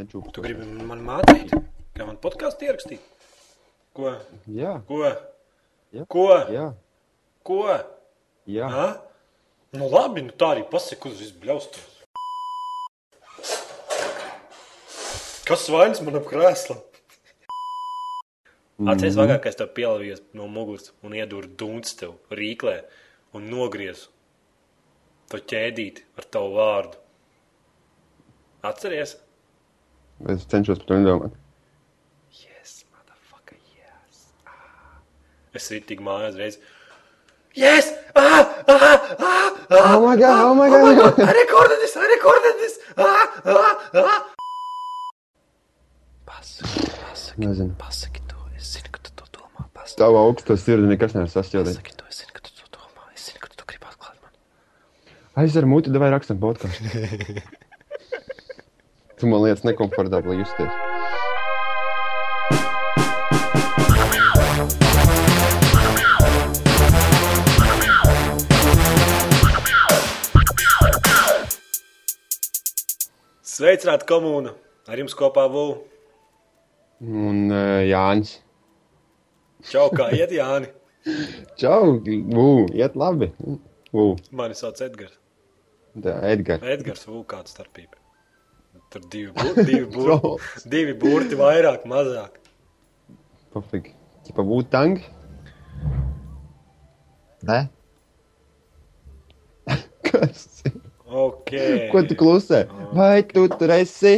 nečūpu. Tu gribi man mācīt, kā man podkāstu ierakstīt? Ko? Jā, Ko? Jā. Ko? jā, Ko? jā. Ha? Nu labi, nu tā arī pasaka uz visbļaustos. Kas vainas man ap krēslam? Atceries Mhm. vagā, ka es tev pielavījos no muguras un iedūru dunci tev rīklē un nogriezu to ķēdīti ar tavu vārdu. Atceries? Es cenšos par to nedomāt. Yes, motherfucker, yes. Ah. Es rītīgi mājās reiz. Yes! Ah! Ah! Ah! Ah! Oh my god, oh my Oh my god! god! I recorded this! I recorded this! Ah! Ah! Ah! Pasaki, pasaki, Nezinu. pasaki to. Es zinu, ka tu to domā. Pasaki, Tavu augsto sirdi nekas nevar sasķildīt. pasaki to. Es zinu, ka tu to domā. Es zinu, ka tu to gribi atklāt man. Aizver muti, vai rakstam podkāstu. tu man liekas nekomfortabli justies. Sveicināti komūna! Ar jums kopā Vū. Un uh, Jānis. Čau, kā iet, Jāni? Čau, Vū, iet labi. Vū, Mani sauc Edgars. tā Edgars. Edgars Vū, kāda starpība? Tur divi, bu divi, burti, divi burti vairāk, mazāk. Pofīgi. Čipa Wu-Tang. Nē? Kas? Ok. Ko tu klusē? Vai tu tur esi?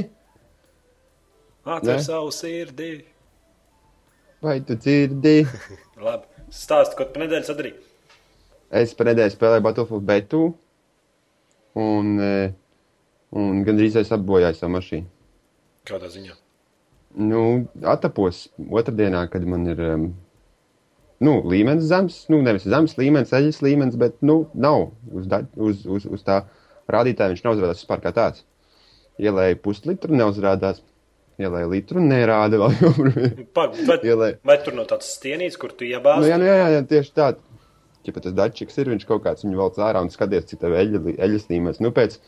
Atver savu sirdī. Vai tu dzirdi? Labi. Stāsti, ko tu pa nedēļu sadarīji. Es par nedēļu spēlēju Battlefield Betu. Un, eh, un gandrīz es apbojāju savu mašīnu. Kādā ziņā? Nu, atapos otrdienā, kad man ir um, nu, līmenis zems. Nu, nevis zems līmenis, eļļas līmenis, bet nu, nav uz, da, uz, uz, uz tā rādītāja. Viņš neuzrādās vispār kā tāds. Ielēja puslitru, neuzrādās. Ielēja litru, nerāda vēl joprojām. Vai, Ielēja. vai tur no tādas stienītes, kur tu iebāzi? Nu, jā, nu, jā, jā, tieši tā. Ja pat tas dačiks ir, viņš kaut kāds viņu velc ārā un skaties, cik tev eļļas līmenis. Nu, pēc,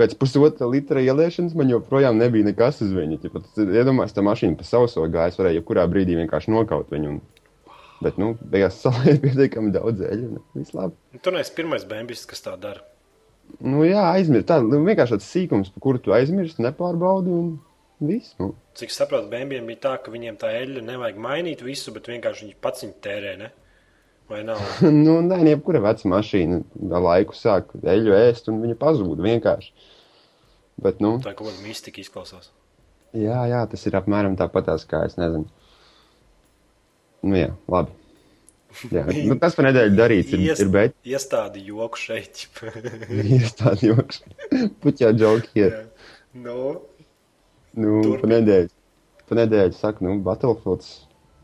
pēc pusotra litra ieliešanas man joprojām nebija nekas uz viņu. Ja pat iedomājos, tā mašīna pa sauso gājas, varēja jebkurā brīdī vienkārši nokaut viņu. Un, bet, nu, beigās salēja pietiekami daudz eļļu. un Viss labi. Tu neesi pirmais bēnbis, kas tā dara. Nu, jā, aizmirst. Tā nu, vienkārši tāds sīkums, par kuru tu aizmirsti, nepārbaudi un viss. Nu. Cik es saprotu, bēnbiem bija tā, ka viņiem tā eļļa nevajag mainīt visu, bet vienkārši viņi pats viņu tērē, ne? Vai nav? nu, nē, jebkura veca mašīna laiku sāk eļļu ēst un viņa pazūd vienkārši. Bet, nu, Tā kaut kāda mistika izklausās. Jā, jā, tas ir apmēram tāpatās, kā es nezinu. Nu, jā, labi. Jā, nu, kas par nedēļu darīts? Ir, Ies- ir bet, Iestādi joku šeit. ir tāds joks. Puķā džoki ir. no. Nu, Turpini. pa nedēļu. Pa nedēļu saka, nu, Battlefields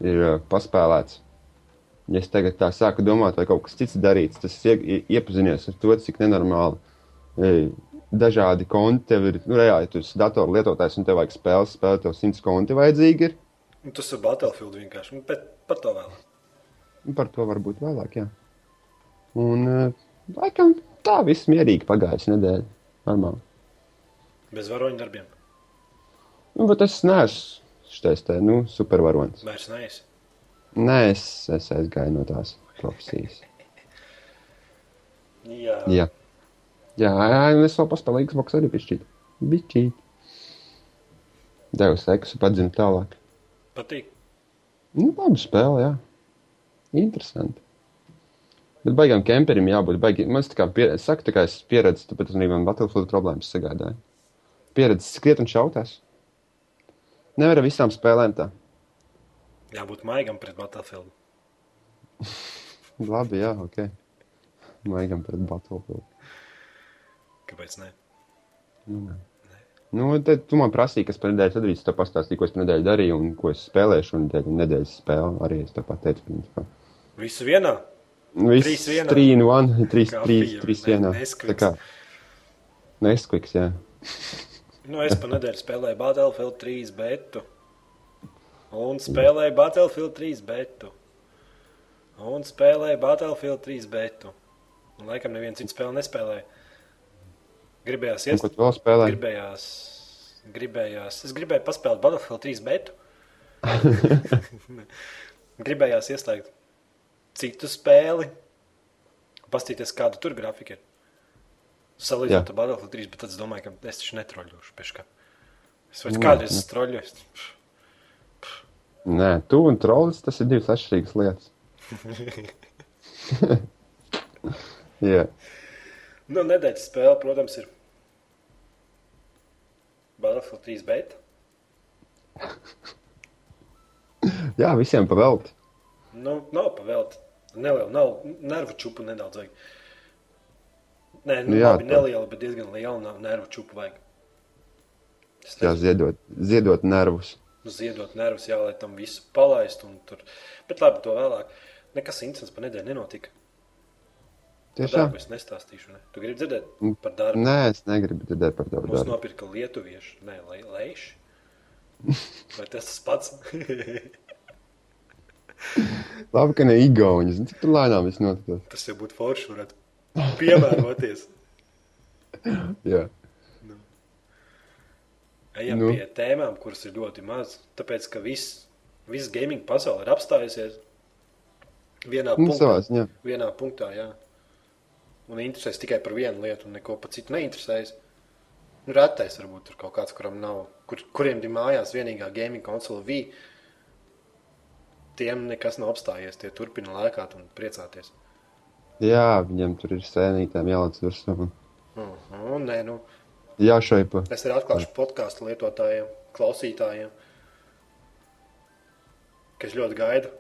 ir uh, paspēlēts. Ja es tagad tā sāku domāt, vai kaut kas cits darīts, tas ie, ie- iepazinies ar to, cik nenormāli. Ej, dažādi konti tev ir, nu, reāli, tu esi datoru lietotājs un tev vajag spēles, spēlēt, tev simts konti vajadzīgi ir. Nu, tas ir Battlefield vienkārši. Nu, bet par to vēl. Nu, Par to varbūt vēlāk, jā. Un, uh, laikam, tā viss mierīgi pagājis nedēļa. Normāli. Bez varoņu darbiem. Nu, bet es neesmu šitais te, nu, supervaronis. Vairs neesi. Nē, es, es aizgāju no tās profesijas. Jā. Jā. Jā, jā, un es vēl paspēlēju Xbox arī pišķīt. Bišķīt. Devu seksu, padzinu tālāk. Patīk. Nu, labi spēle, jā. Interesanti. Bet baigām kemperim jābūt. Baigi, man tā kā pieredze, saka, tā kā es pieredzu, tāpēc arī man Battlefield problēmas sagādāja. Pieredze skriet un šautās. Nevar ar visām spēlēm tā. Jābūt maigam pret Battlefield. Labi, jā, ok. Maigam pret Battlefield. Kāpēc ne? Nu, tad tu man prasīji, kas par nedēļu sadarīts. Tu pastāstīji, ko es nedēļu darīju un ko es spēlēšu. Un nedēļu, nedēļas spēle arī es tev pateicu. principā. Visu vienā? Nu, Viss Trīs vienā? Trīs, one, trīs, Kā trīs, bija, trīs ne- vienā. neskviks. Tā kā. Neskviks, jā. Nu, es pa nedēļu spēlēju Battlefield 3 betu. Un spēlēju Battlefield 3 betu. Un spēlēju Battlefield 3 betu. Un laikam neviens citu spēli nespēlēja. Gribējās Un iest, ko tu vēl spēlēji? gribējās gribējās, es gribēju paspēlēt Battlefield 3 betu. gribējās ieslēgt citu spēli, paskatīties, kāda tur grafika ir. Salīdzinot ar Battlefield 3, bet tad es domāju, ka es taču netroļošu peškā. Es vairs Nē, kādreiz ne. Nē, tu un trolls tas ir divas atšķirīgas lietas. Jā, Nu, nedēļas spēle, protams, ir Battlefield 3 beta. Jā visiem pavēlt. Nu, nav pavēlta. Neliela, nav nervu čupu nedaudz vajag. Nē, nu, jā, labi, tā. neliela, bet diezgan liela nav nervu čupu vajag. Es Jā, nezinu, ziedot, ziedot nervus. Nu, ziedot nervus, jā, lai tam visu palaistu. Bet labi, to vēlāk. Nekas interesants par nedēļu nenotika. Tiešām? darbu es nestāstīšu. Ne? Tu gribi dzirdēt par darbu? Nē, es negribu dzirdēt par tavu Mums darbu. nopirka lietuvieši, ne le, leiši. Vai tas tas pats? Labi, ka ne Igauni. Zini, cik tur lēnām viss notiek. tas jau būtu forši, varētu piemēroties. Jā. Ejam Nu. pie tēmām, kuras ir ļoti maz. Tāpēc, ka viss, viss gaming pasaule ir apstājusies vienā Nu, punktā. savā ziņā. Vienā punktā, jā. Un interesēs tikai par vienu lietu, un neko par citu neinteresēs. Nu, retais varbūt tur kaut kāds, kuram nav, kur, kuriem ir mājās vienīgā gaming konsole V. Tiem nekas nav apstājies, tie turpina lēkāt un priecāties. Jā, viņam tur ir sēnītēm jālec virsū. un Uh -huh, nē, nu, Jāšaipa. es arī atklāšu podkāstu lietotājiem, klausītājiem, kas ļoti gaida.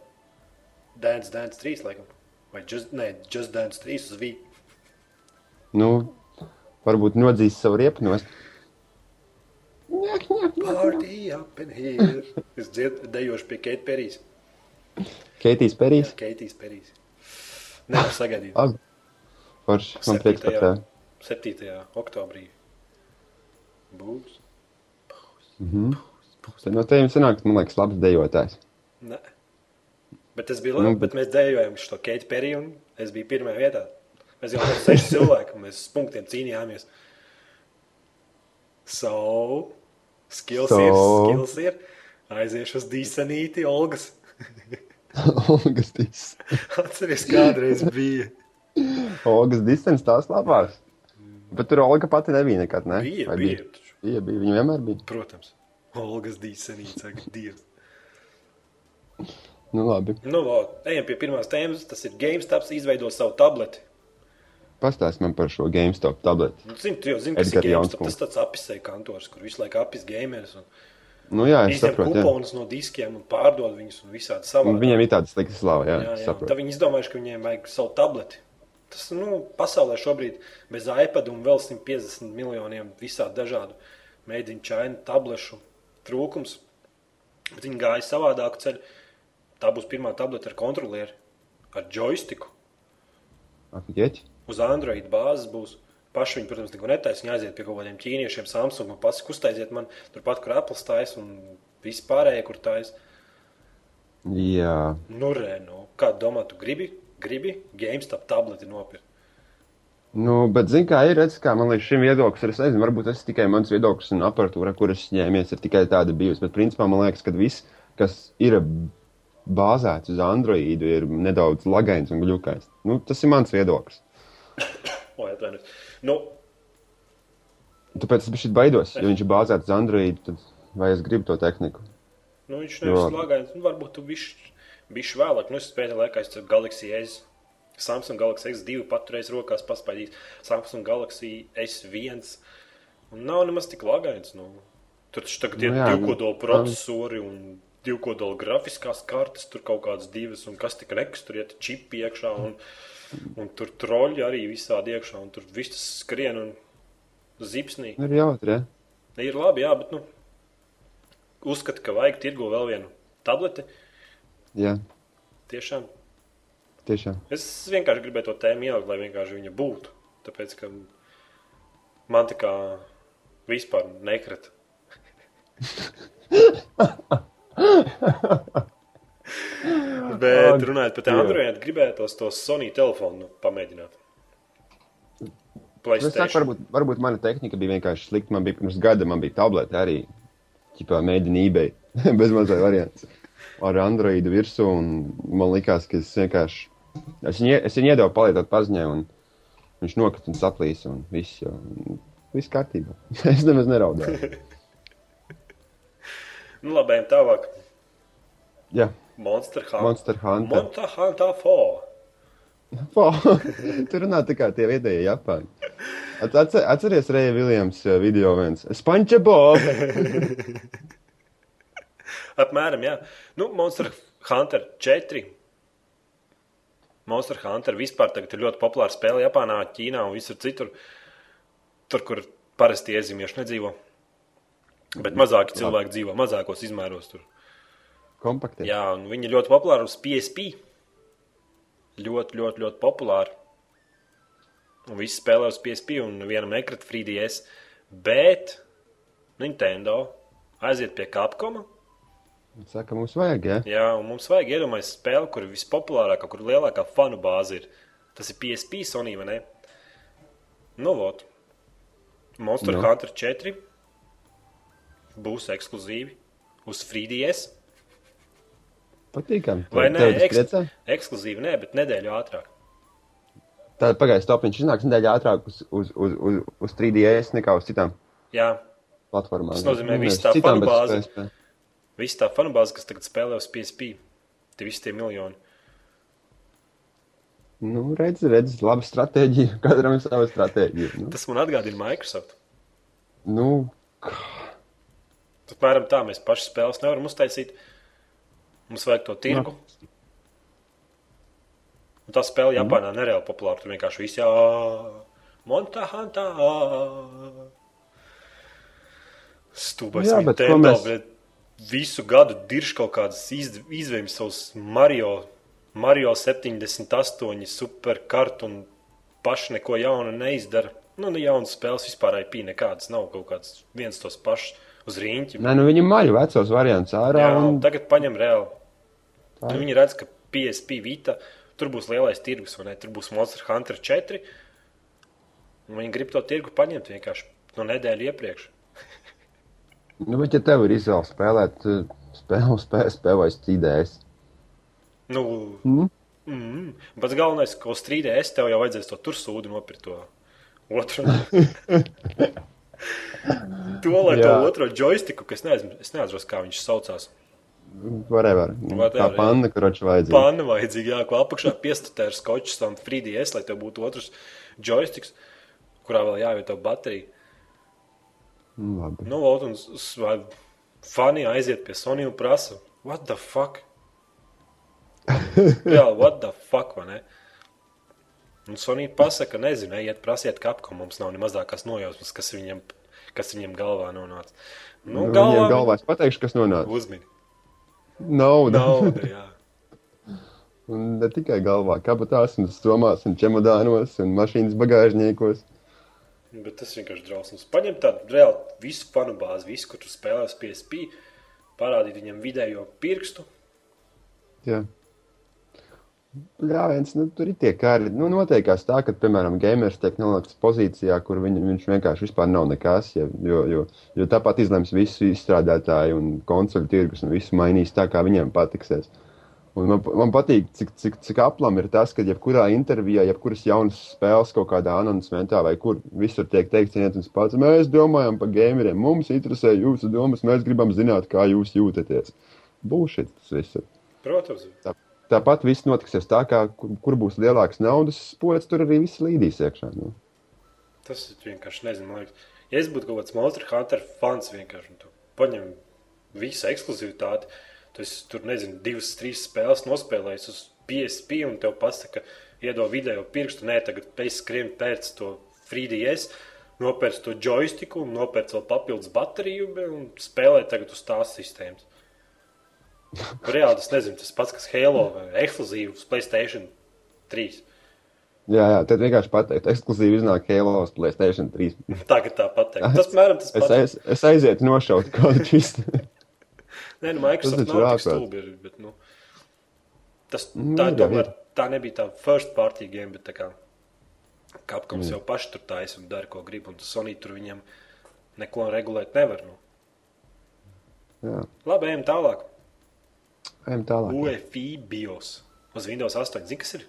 Dance, Dance 3, laikam. Vai Just, ne, Just Dance 3 uz V. Nu, varbūt nodzīs savu riepu nost. Party up in here. Es dziedu, dejošu pie Keita Perijas. Keitijas perīs. Keitijas Perijas. Nevar sagaidīt. Labi. Forši. Man prieks par tevi. 7. oktobrī. Būs. Mhm. Tad no tevis sanāk, man liekas, labs dejotājs. Nē. Bet tas bija labi. Nu, Nu, bet... mēs dejojām šo Keita Periju, un es biju pirmajā vietā. Mēs jau bijām seši cilvēki, mēs uz punktiem cīnījāmies. So, skills So. ir, skills ir. Aiziešu uz dīsenīti, Olgas. Olgas dis. Atceries, kādreiz bija. Olgas distance tās labās. Bet tur Olga pati nebija nekad, ne? Bija, Vai bija. taču. Bija, bija. Viņa vienmēr bija. Protams. Olgas dīsenīte, saka, Dievs. Nu, labi. Nu, ejam pie pirmās tēmas. Tas ir GameStop izveido savu tableti. Pastāst man par šo GameStop tableti. Nu, zini, tu jau zini, kas Edgars ir GameStop. Jaunspunkts. Tas tāds apisēja kantors, kur visu laiku apis gameris un Nu, jā, es izņem saprotu. Jā. kuponus no diskiem un pārdod viņus un visādi Un savādi. Viņiem ir tāda slikta slava, jā, jā, jā, jā. saprotu. Tad viņi izdomājuši, ka viņiem vajag savu tableti. Tas, nu, pasaulē šobrīd bez iPad un vēl 150 miljoniem visādi dažādu mēģinu čainu tablešu trūkums. Bet viņi gāja savādāku ceļu. Tā būs pirmā tableta ar kontrolieri, ar joystiku. Afiģeķi? Uz Android bāzes būs. Paši viņi, protams, neko netaisa. Viņi aiziet pie kaut kādiem ķīniešiem, Samsung un pats uztaisiet man turpat, kur Apple stājas un viss pārējie, kur taisa. Jā. Nu, re, nu, kā domā, tu gribi, gribi GameStop tableti nopirkt? Nu, bet, zini, kā ir redzams, kā man liekas, šim viedoklis, ir, es nezinu, varbūt tas ir tikai mans viedoklis un aparatūra, kuras ņēmies, ir tikai tāda bijusi. Bet, principā, man liekas, ka viss, kas ir bāzēts uz Androidu, ir nedaudz lagains un gluķains. Nu, tas ir mans viedoklis. O, atvainojos. Nu, Tāpēc es biju baidos, jo viņš ir bāzēts uz Androidu, tad vai es gribu to tehniku? nu viņš nevis Jo. slāgājums, nu, varbūt tu bišķi bišķi vēlāk. Nu, es pēdējā laikā esmu Galaxy S. Samsung Galaxy S2 paturējis rokās, paspaidījis Samsung Galaxy S1. Un nav nemaz tik lagains. Nu. Tur taču tagad ir Nu jā, nu, divkodola procesori un divkodola grafiskās kartes, tur kaut kādas divas, un kas tik nekas, tur iet čipi iekšā, un, un tur troļļi arī visādi iekšā, un tur viss tas skrien un zipsnī. Ir jautri, ja? Ir labi, jā, bet nu, uzskatu, ka vajag tirgu vēl vienu tableti. Jā, Tiešām. tiešām. Es vienkārši gribēju to tēmu ielikt, lai vienkārši viņa būtu. Tāpēc, ka man tā kā vispār nekrita. Bet runājot par Dievs. Android, gribētu tos Sony telefonu nu, pamēģināt. Es saku, varbūt, varbūt mana tehnika bija vienkārši slikta. Man bija pirms gada, man bija tablete arī. Ķipā mēģināja eBay. Bez mazā variants. Ar Androidu virsū. un Man likās, ka es vienkārši. Es viņu, es viņu iedevu palietot paziņai, un viņš nokrita un saplīsa. Un viss, jau, viss kārtībā. es nemaz neraudāju. Nu, labi, tālāk. Jā, Monster Hunter. Monster Hunter. Monster Hunter 4. Po, Tur runā tikai tie vietējie Japāņi. At- atce- Atceries Reja Viljams uh, video viens. SpongeBob! Apmēram, jā. Nu, Monster Hunter 4. Monster Hunter vispār tagad ir ļoti populāra spēle Japānā, Ķīnā un visur citur. Tur, kur parasti iezīmieši nedzīvo. Bet mazāki cilvēki dzīvo mazākos izmēros tur. Kompaktē. Jā, un viņi ļoti populāri uz PSP. Ļoti, ļoti, ļoti populāri. Un visi spēlē uz PSP un vienam ekrānam 3DS. Bet Nintendo aiziet pie Capcoma. Saka, mums vajag, jā. Jā, un mums vajag iedomāties spēli, kur ir vispopulārākā, kur lielākā fanu bāze ir. Tas ir PSP Sony, vai ne? Nu, vot. Monster Nu. Hunter 4 būs ekskluzīvi uz 3DS. Patīkami. Vai ne? Eks ekskluzīvi, nē, bet nedēļu ātrāk. Tad pagaidzi, top viņš iznāks nedēļa ātrāk uz, uz, uz, uz, uz 3DS nekā uz citām Jā, platformām. Tas nozīmē, Nu, visu nevis tā citām, fanu bet bāzi. Viss tā fanu bāze, kas tagad spēlē uz PSP. Tie visi tie miljoni. Nu, redz, redz, laba stratēģija. Katram ir sava stratēģija. Nu, Tas man atgādina Microsoft. nu, Apmēram tā mēs paši spēles nevaram uztaisīt. Mums vajag to tirgu. Un tā spēle Japānā mm. nereāli populāra. Tur vienkārši viss jā, Monta Hanta. Stūbais Jā, bet ko mēs- bet visu gadu dirž kaut kādas izvēles savus Mario, Mario 78 superkartu un paši neko jaunu neizdara. Nu, ne jaunas spēles vispār IP nekādas nav kaut kāds viens tos pašs uz rīņķi. nē, nu viņi maļ vecos variants ārā. Jā, Un, tagad paņem reāli. Nu, viņi redz, ka PSP Vita tur būs lielais tirgus, vai ne? Tur būs Monster Hunter 4. Un viņi grib to tirgu paņemt vienkārši no nedēļas iepriekš. Nu, bet ja tev ir izvēle spēlēt spēli PSP vai uz 3DS, Nu, mm? mm, pats galvenais, ko strīdēs, tev jau vajadzēs to tur sūdu nopirkt to otru. to, lai Jā. to otro joystiku, kas neatceros, es kā viņš saucās. whatever. Whatever, Tā panna, kuroči vajadzīga. Panna vajadzīga, jā, ko apakšā piestatē ar skoču tam 3DS, lai tev būtu otrs joysticks, kurā vēl jāvieto baterija. Nu, labi. Nu, lūk, un fani aiziet pie Sony un prasa, what the fuck? Jā, what the fuck, vai ne? Un Sony pasaka, nezinu, ejiet prasiet kapku, mums nav ne mazākās nojausmas, kas viņam, kas viņam galvā nonāca. Nu, Nu, galvā, Viņiem galvā es pateikšu, kas nonāca. Uzmini. Nauda. Nauda, jā. Un ne tikai galvā, kabatās, un somās, un čemodānos, un mašīnas bagāžniekos. Bet tas vienkārši drausmas. Paņem tādu reāli visu fanu bāzi, visu, kur tu spēlē PSP, parādīt viņam vidējo pirkstu. Jā. Jā, viens, nu, tur ir tie kāri. Nu, noteikās tā, ka, piemēram, gamers tiek nolikts pozīcijā, kur viņ, viņš vienkārši vispār nav nekas. Ja, jo, jo, jo tāpat izlems visu izstrādātāju un konsoļu tirgus un visu mainīs tā, kā viņiem patiksies. Un man, man patīk, cik, cik, cik aplam ir tas, ka jebkurā intervijā, jebkuras jaunas spēles kaut kādā anoncimentā vai kur visur tiek teikts viens un tas pats. Mēs domājam par gameriem, mums interesē jūsu domas, mēs gribam zināt, kā jūs jūtaties. Būšit tas viss. Protams, Tā, tāpat viss notiksies tā, kā kur, kur būs lielāks naudas spots, tur arī viss līdīs iekšā. Nu. tas ir vienkārši nezinu. man Liekas. Ja es būtu kaut kāds Monster Hunter fans, vienkārši paņem visu ekskluzivitāti, tad es tur nezinu, divas, trīs spēles nospēlējis uz PSP un tev pasaka, iedod video pirkstu, nē, tagad pēc skrien pēc to 3DS. Nopērts to joystiku, nopērts vēl papildus bateriju un spēlē tagad uz tās sistēmas. Reāli tas nezinu, tas pats, kas Halo vai ekskluzīvi uz Playstation 3. Jā, jā, tad vienkārši pateikt, ekskluzīvi iznāk Halo uz Playstation 3. Tagad tā pateikt. Tas mēram tas Es, aiz, es aizietu nošaut kādu čistu. Nē, nu, Microsoft nav tik stulbi, ir, bet, nu, tas, Nu, tā, ir jau tomēr, tā nebija tā first party game, bet kā Kapkams mm. jau paši tur taisa un dara, ko grib, un Sony tur viņam neko regulēt nevar. Nu. Jā. Labi, ejam tālāk. Ejam tālāk. UEFI BIOS uz Windows 8. Zini, kas ir?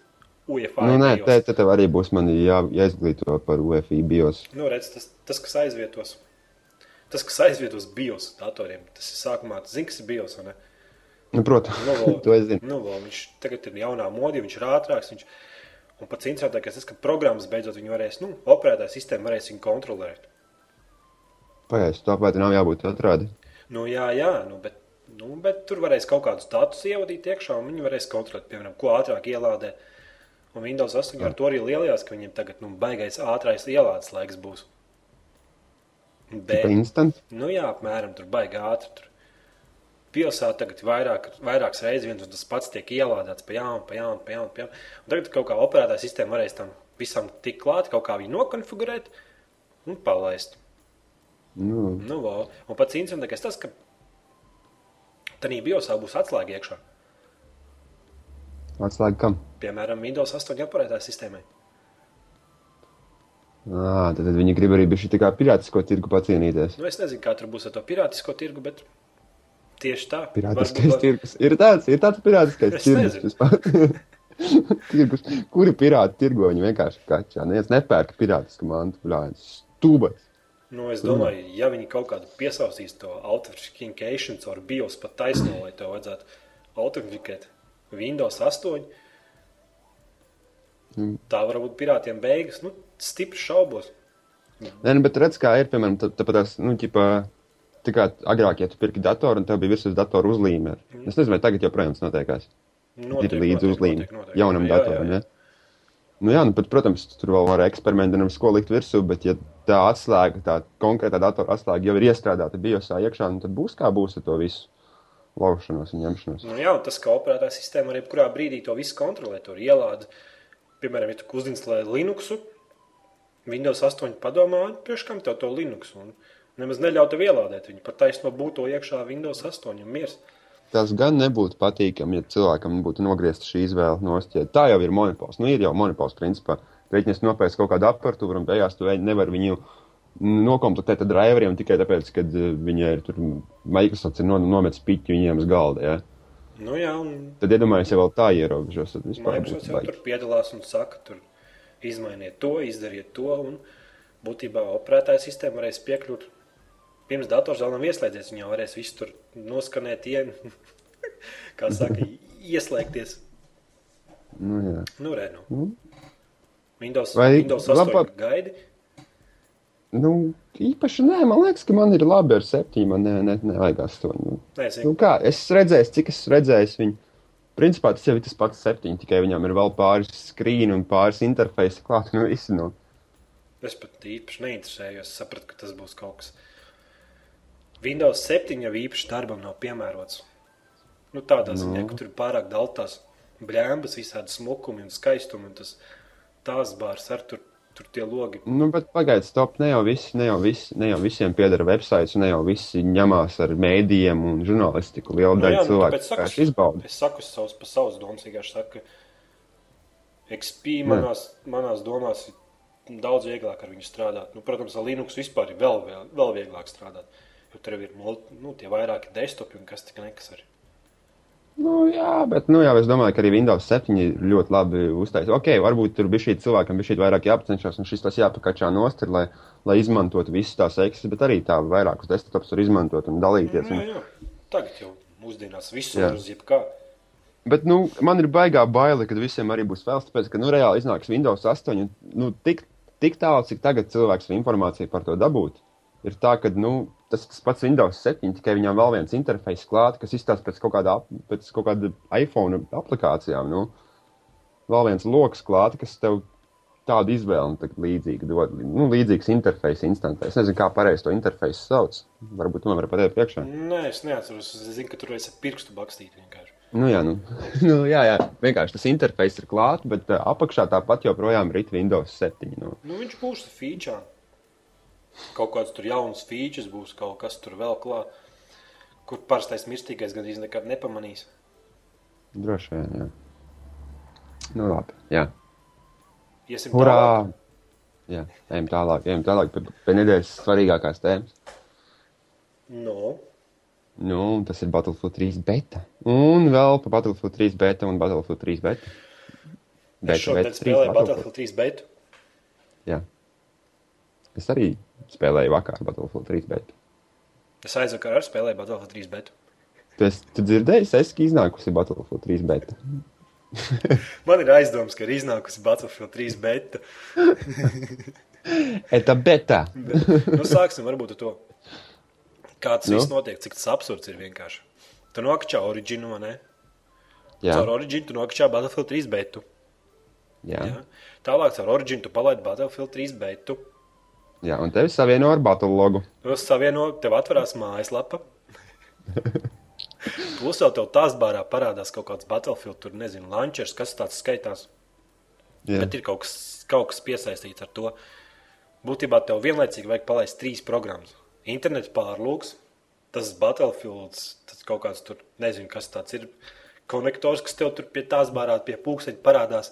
UEFI Nu, nē, te, te tev arī būs man jā, jāizglīto par UFI bios. Nu, redz, tas, tas, kas aizvietos. Tas, kas aizvietos BIOS datoriem, tas ir sākumā. Zini, kas ir BIOS? Nu, protams, Nu, to es zinu. Nu, vēl viņš tagad ir jaunā modī, viņš ir ātrāks. Viņš... Un pats interesantākais tas, ka programmas beidzot viņu varēs, nu, operētāja sistēma varēs viņu kontrolēt. Pagaidiet, tāpēc nav jābūt atrādi. Nu, jā, jā, nu, bet, nu, bet tur varēs kaut kādus datus ievadīt iekšā, un viņi varēs kontrolēt, piemēram, ko ātrāk ielādē. Un Windows 8 ar to arī lielajās, ka viņiem tagad nu, baigais ātrais ielādes laiks būs. Bet, instant. nu jā, apmēram tur baigi ātri. Tur. Pilsētā tagad vairāk, vairākas reizes viens un tas pats tiek ielādēts pa jaunu, pa jaunu, pa jaunu. Pa jaunu. Un tagad kaut kā operētāja sistēma varēs tam visam tik klāt, kaut kā viņu nokonfigurēt un palaist. Nu, Nu, vo. un pats interesantākais tas, ka tādā biosā būs atslēga iekšā. atslēga kam? Piemēram, Windows 8 operētāja sistēmai. À, tad, viņi grib arī tā kā pirātisko tirgu pacienīties. Nu, es nezinu, kā tur būs ar to pirātisko tirgu, bet tieši tā. Pirātiskais Varbūt- tirgus. Ir tāds, ir tāds pirātiskais Es tirgus. vispār. tirgus. Kuri pirāti tirgo viņi vienkārši kačā? Neviens nepērka pirātisku mantu. Blāņas. Stūbats. Nu, es domāju, ja viņi kaut kādu piesaistīs to authentication caur BIOS pat taisno, lai to vajadzētu autentifikēt Windows 8, Mm. tā varbūt pirātiem beigas. Nu, stipri šaubos. Nē, nu, bet redz, kā ir, piemēram, tā- tāpat tās, nu, ķipā, tā kā agrāk, ja tu pirki datoru un tev bija virsmas datora uzlīme. Mhm. Es nezinu, vai tagad joprojām tas notiekās. Ir līdzi uzlīme jaunam datoram, ja? Nu, jā, nu, pat, protams, tur vēl var eksperimentēt, ko likt virsū, bet, ja tā atslēga, tā konkrētā datora atslēga jau ir iestrādāta biosā iekšā, nu, tad būs kā būs ar to visu laušanos un ņemšanos. Nu, jā, un tas, ka operētāja sistēma arī jebkurā brīdī to visu kontrolē, tur ielāda. Piemēram, ja tu uzinstalē Linuxu, Windows 8 padomā, priekš kam tev to Linux, un nemaz neļauj tev ielādēt viņu. Pat taisno būtu iekšā Windows 8 un miers. Tas gan nebūtu patīkami, ja cilvēkam būtu nogriezta šī izvēle nost. Ja tā jau ir monopols. Nu, ir jau monopols, principā. Rēķinies nopērts kaut kādu aparatūru, un beigās tu nevari viņu nokomplektēt ar driveriem tikai tāpēc, ka eh, viņai ir tur Microsoft ir no, nometis piķi viņiem uz galda. Ja? Nu, jā, un Tad iedomājieties, ja vēl tā ierobežos, tad vispār Microsoft būtu jau baigi. tur piedalās un saka, tur izmainiet to, izdariet to, un būtībā operētāja sistēma varēs piekļūt. Pirms dators vēl nav ieslēdzies, viņa jau varēs visu tur noskanēt, ien, kā saka, ieslēgties. Nu, jā. Nu, re, nu. Nu. Windows, Vai Windows 8 labāk- gaidi. Nu, īpaši nē, man liekas, ka man ir labi ar septiņiem. Man ne, ne, nevajag astoņu. Nu, nu, kā, es redzēju, cik es redzēju viņu. Principā tas jau ir tas pats septiņi, tikai viņam ir vēl pāris skrīni un pāris interfeisi klāt. Nu, visi, nu. Es pat īpaši neinteresējos. Es sapratu, ka tas būs kaut kas. Windows 7 jau īpaši darbam nav piemērots. Nu, tādā ziņā, ka tur ir pārāk daudz tās blēmbas, visādi smukumi un skaistumi. Un tas tās bārs ar tur, tur tie logi. Nu, bet pagaidiet, stop. Ne jau, visi, ne, jau visi, ne jau visiem pieder websites, ne jau visi ņemās ar mēdījiem un žurnālistiku. Liela Nu, daļa nu, cilvēku saku, vienkārši izbauda. Es saku savus pa savus domas, vienkārši saku, ka XP manās, manās domās ir daudz vieglāk ar viņu strādāt. Nu, protams, ar Linux vispār ir vēl, vēl, vēl vieglāk strādāt. Jo tur ir nu, tie vairāki desktopi un kas tik nekas arī. Nu, jā, bet nu, jā, es domāju, ka arī Windows 7 ir ļoti labi uztaisīts. Ok, varbūt tur bija šī cilvēkam, bija šī vairāk jāpacenšas, un šis tas jāpakačā nost, ir, lai, lai izmantotu visas tās eksis, bet arī tā vairākus desktops var izmantot un dalīties. Jā, Un, jā. Tagad jau mūsdienās visur Jā. uz jebkā. bet nu, man ir baigā baile, ka visiem arī būs vēl, tāpēc, ka nu, reāli iznāks Windows 8. Un, nu, tik, tik tālu, cik tagad cilvēks var informāciju par to dabūt, ir tā, ka nu, tas tas pats Windows 7, tikai viņam vēl viens interfejs klāt, kas izstāsta pēc kaut kāda, pēc kaut kāda iPhone aplikācijām. Nu, vēl viens lokus klāt, kas tev tādu izvēli līdzīgu dod. Nu, līdzīgs interfejs instantē. Es nezinu, kā pareizi to interfeisu sauc. Varbūt man var pateikt priekšā. Nē, es neatceros. Es zinu, ka tur vajag pirkstu bakstīt vienkārši. Nu, jā, nu, nu, jā, jā, vienkārši tas interfejs ir klāts, bet apakšā tāpat joprojām ir Windows 7. Nu. Nu, viņš būs feature. Kaut kāds tur jauns features būs, kaut kas tur vēl klāt. Kur parastais mirstīgais gandrīz nekad nepamanīs. Droši vien, jā. Nu, labi. Jā. Iesim Hurā! tālāk. Jā, ejam tālāk, ejam tālāk pie, pie nedēļas svarīgākās tēmas. No. Nu, tas ir Battlefield 3 beta. Un vēl par Battlefield 3 beta un Battlefield 3 beta. Es šodien spēlēju Battlefield 3 betu. Jā. Es arī spēlēju vakar Battlefield 3 beta. Es aizvakar arī spēlēju Battlefield 3 betu. Tu, esi, tu dzirdēji, es esmu iznākusi Battlefield 3 beta. Man ir aizdoms, ka ir iznākusi Battlefield 3 beta. Eta beta. nu, sāksim varbūt ar to. Kā tas Nu? viss notiek, cik tas absurds ir vienkārši. Tu nokačā originu, vai ne? Jā, Caur originu tu nokačā Battlefield 3 betu. jā, Ja? Tālāk caur originu tu palaidi Battlefield 3 betu. Jā. Un tevi savieno ar Battle logu. Uz savieno tev atverās mājaslapa. Plus jau tev tās bārā parādās kaut kāds Battlefield, tur nezinu, launchers, kas tāds skaitās. Jā, Bet ir kaut kas, kaut kas piesaistīts ar to. Būtībā tev vienlaicīgi vajag palaist trīs programmas. Internets pārlūks, tas Battlefields, tas kaut kāds tur, nezinu, kas tas ir. Konektors, kas tev tur pie tās bārā, pie pūksteņa parādās.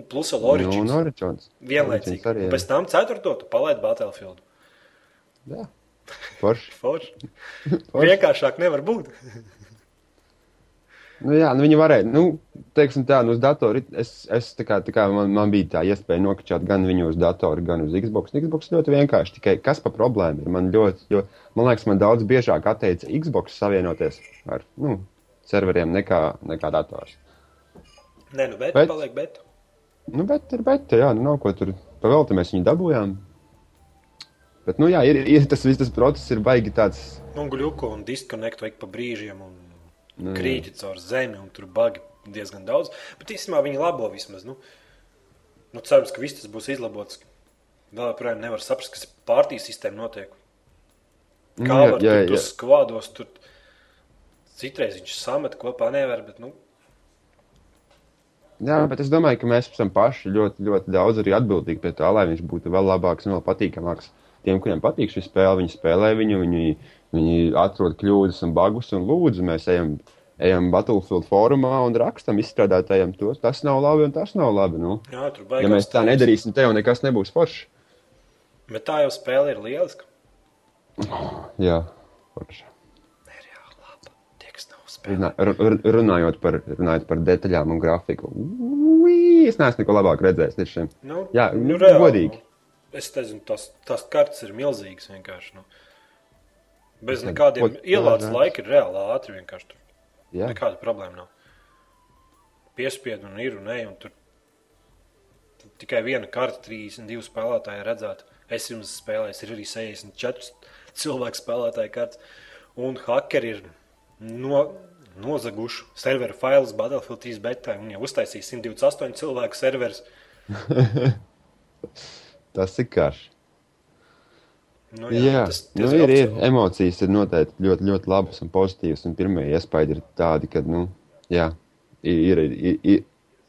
Un plus vēl nu, Origins. un Origins. Vienlaicīgi. Origins Arī, Un jā. pēc tam ceturto tu palaidi Battlefield. jā. Forši. Forši. Vienkāršāk nevar būt. Nu, jā, nu viņi varēja, nu, teiksim tā, nu, uz datora, es, es tā kā, tā kā man, man bija tā iespēja nokačāt gan viņu uz datora, gan uz Xbox. Xbox ļoti vienkārši, tikai kas pa problēma ir? Man ļoti, jo, man liekas, man daudz biežāk atteica Xbox savienoties ar, nu, serveriem nekā, nekā dators. Nē, nu, Bet- bet... paliek bet. Nu, bet ir bet, jā, nu, nav ko tur pavēlti, mēs viņu dabūjām. Bet, nu, jā, ir, ir tas viss, tas process ir baigi tāds, Un gluku un diskonektu vajag pa brīžiem un Nu, jā. krīti caur zemi un tur bagi diezgan daudz. Bet īstenībā viņi labo vismaz. Nu, nu cerams, ka viss tas būs izlabots. Vēl joprojām nevar saprast, kas pārtīs sistēma notiek. Nu, Kā jā, var jā, tur jā. skvādos, tur citreiz viņš samet kopā nevar, bet, nu, Jā, bet es domāju, ka mēs esam paši ļoti, ļoti daudz arī atbildīgi pie tā, lai viņš būtu vēl labāks un vēl patīkamāks. Tiem, kuriem patīk šī spēle, viņi spēlē viņu, viņi, viņi atrod kļūdas un bagus un lūdzu, mēs ejam, ejam Battlefield fórumā un rakstam izstrādātājiem to. Tas nav labi un tas nav labi. Nu. jā, tur Ja mēs tā nedarīsim, tev nekas nebūs forši. Bet tā jau spēle ir lieliska. Jā, forši. Nereāli laba. Teksts nav spēle. Runā, ru- ru- runājot, par, runājot par detaļām un grafiku. Ui, es neesmu neko labāk redzējis līdz šim. Nu, Jā, nu, reāli, godīgi. Nu, es nezinu, tās, tās kartes ir milzīgas vienkārši. Nu. Bez nekādiem ielādes laika ir reāli ātri vienkārši. Tur. Jā, Nekāda problēma nav. Piespiedu un ir un ej, un tur tikai viena karte, 32 spēlētāji redzētu. Es jums spēlēju, ir arī 64 cilvēku spēlētāju kartes. Un hackeri ir no, nozaguši serveru failus Battlefield 3 betā. Viņi jau uztaisīja 128 cilvēku serverus. tas ir karš. Nu, Jā, jā. tas Nu, diezgan ir, ir. apcēla. Emocijas ir noteikti ļoti, ļoti labas un pozitīvas. Un pirmie iespaidi ir tādi, ka, nu, jā, ir, ir, ir, ir,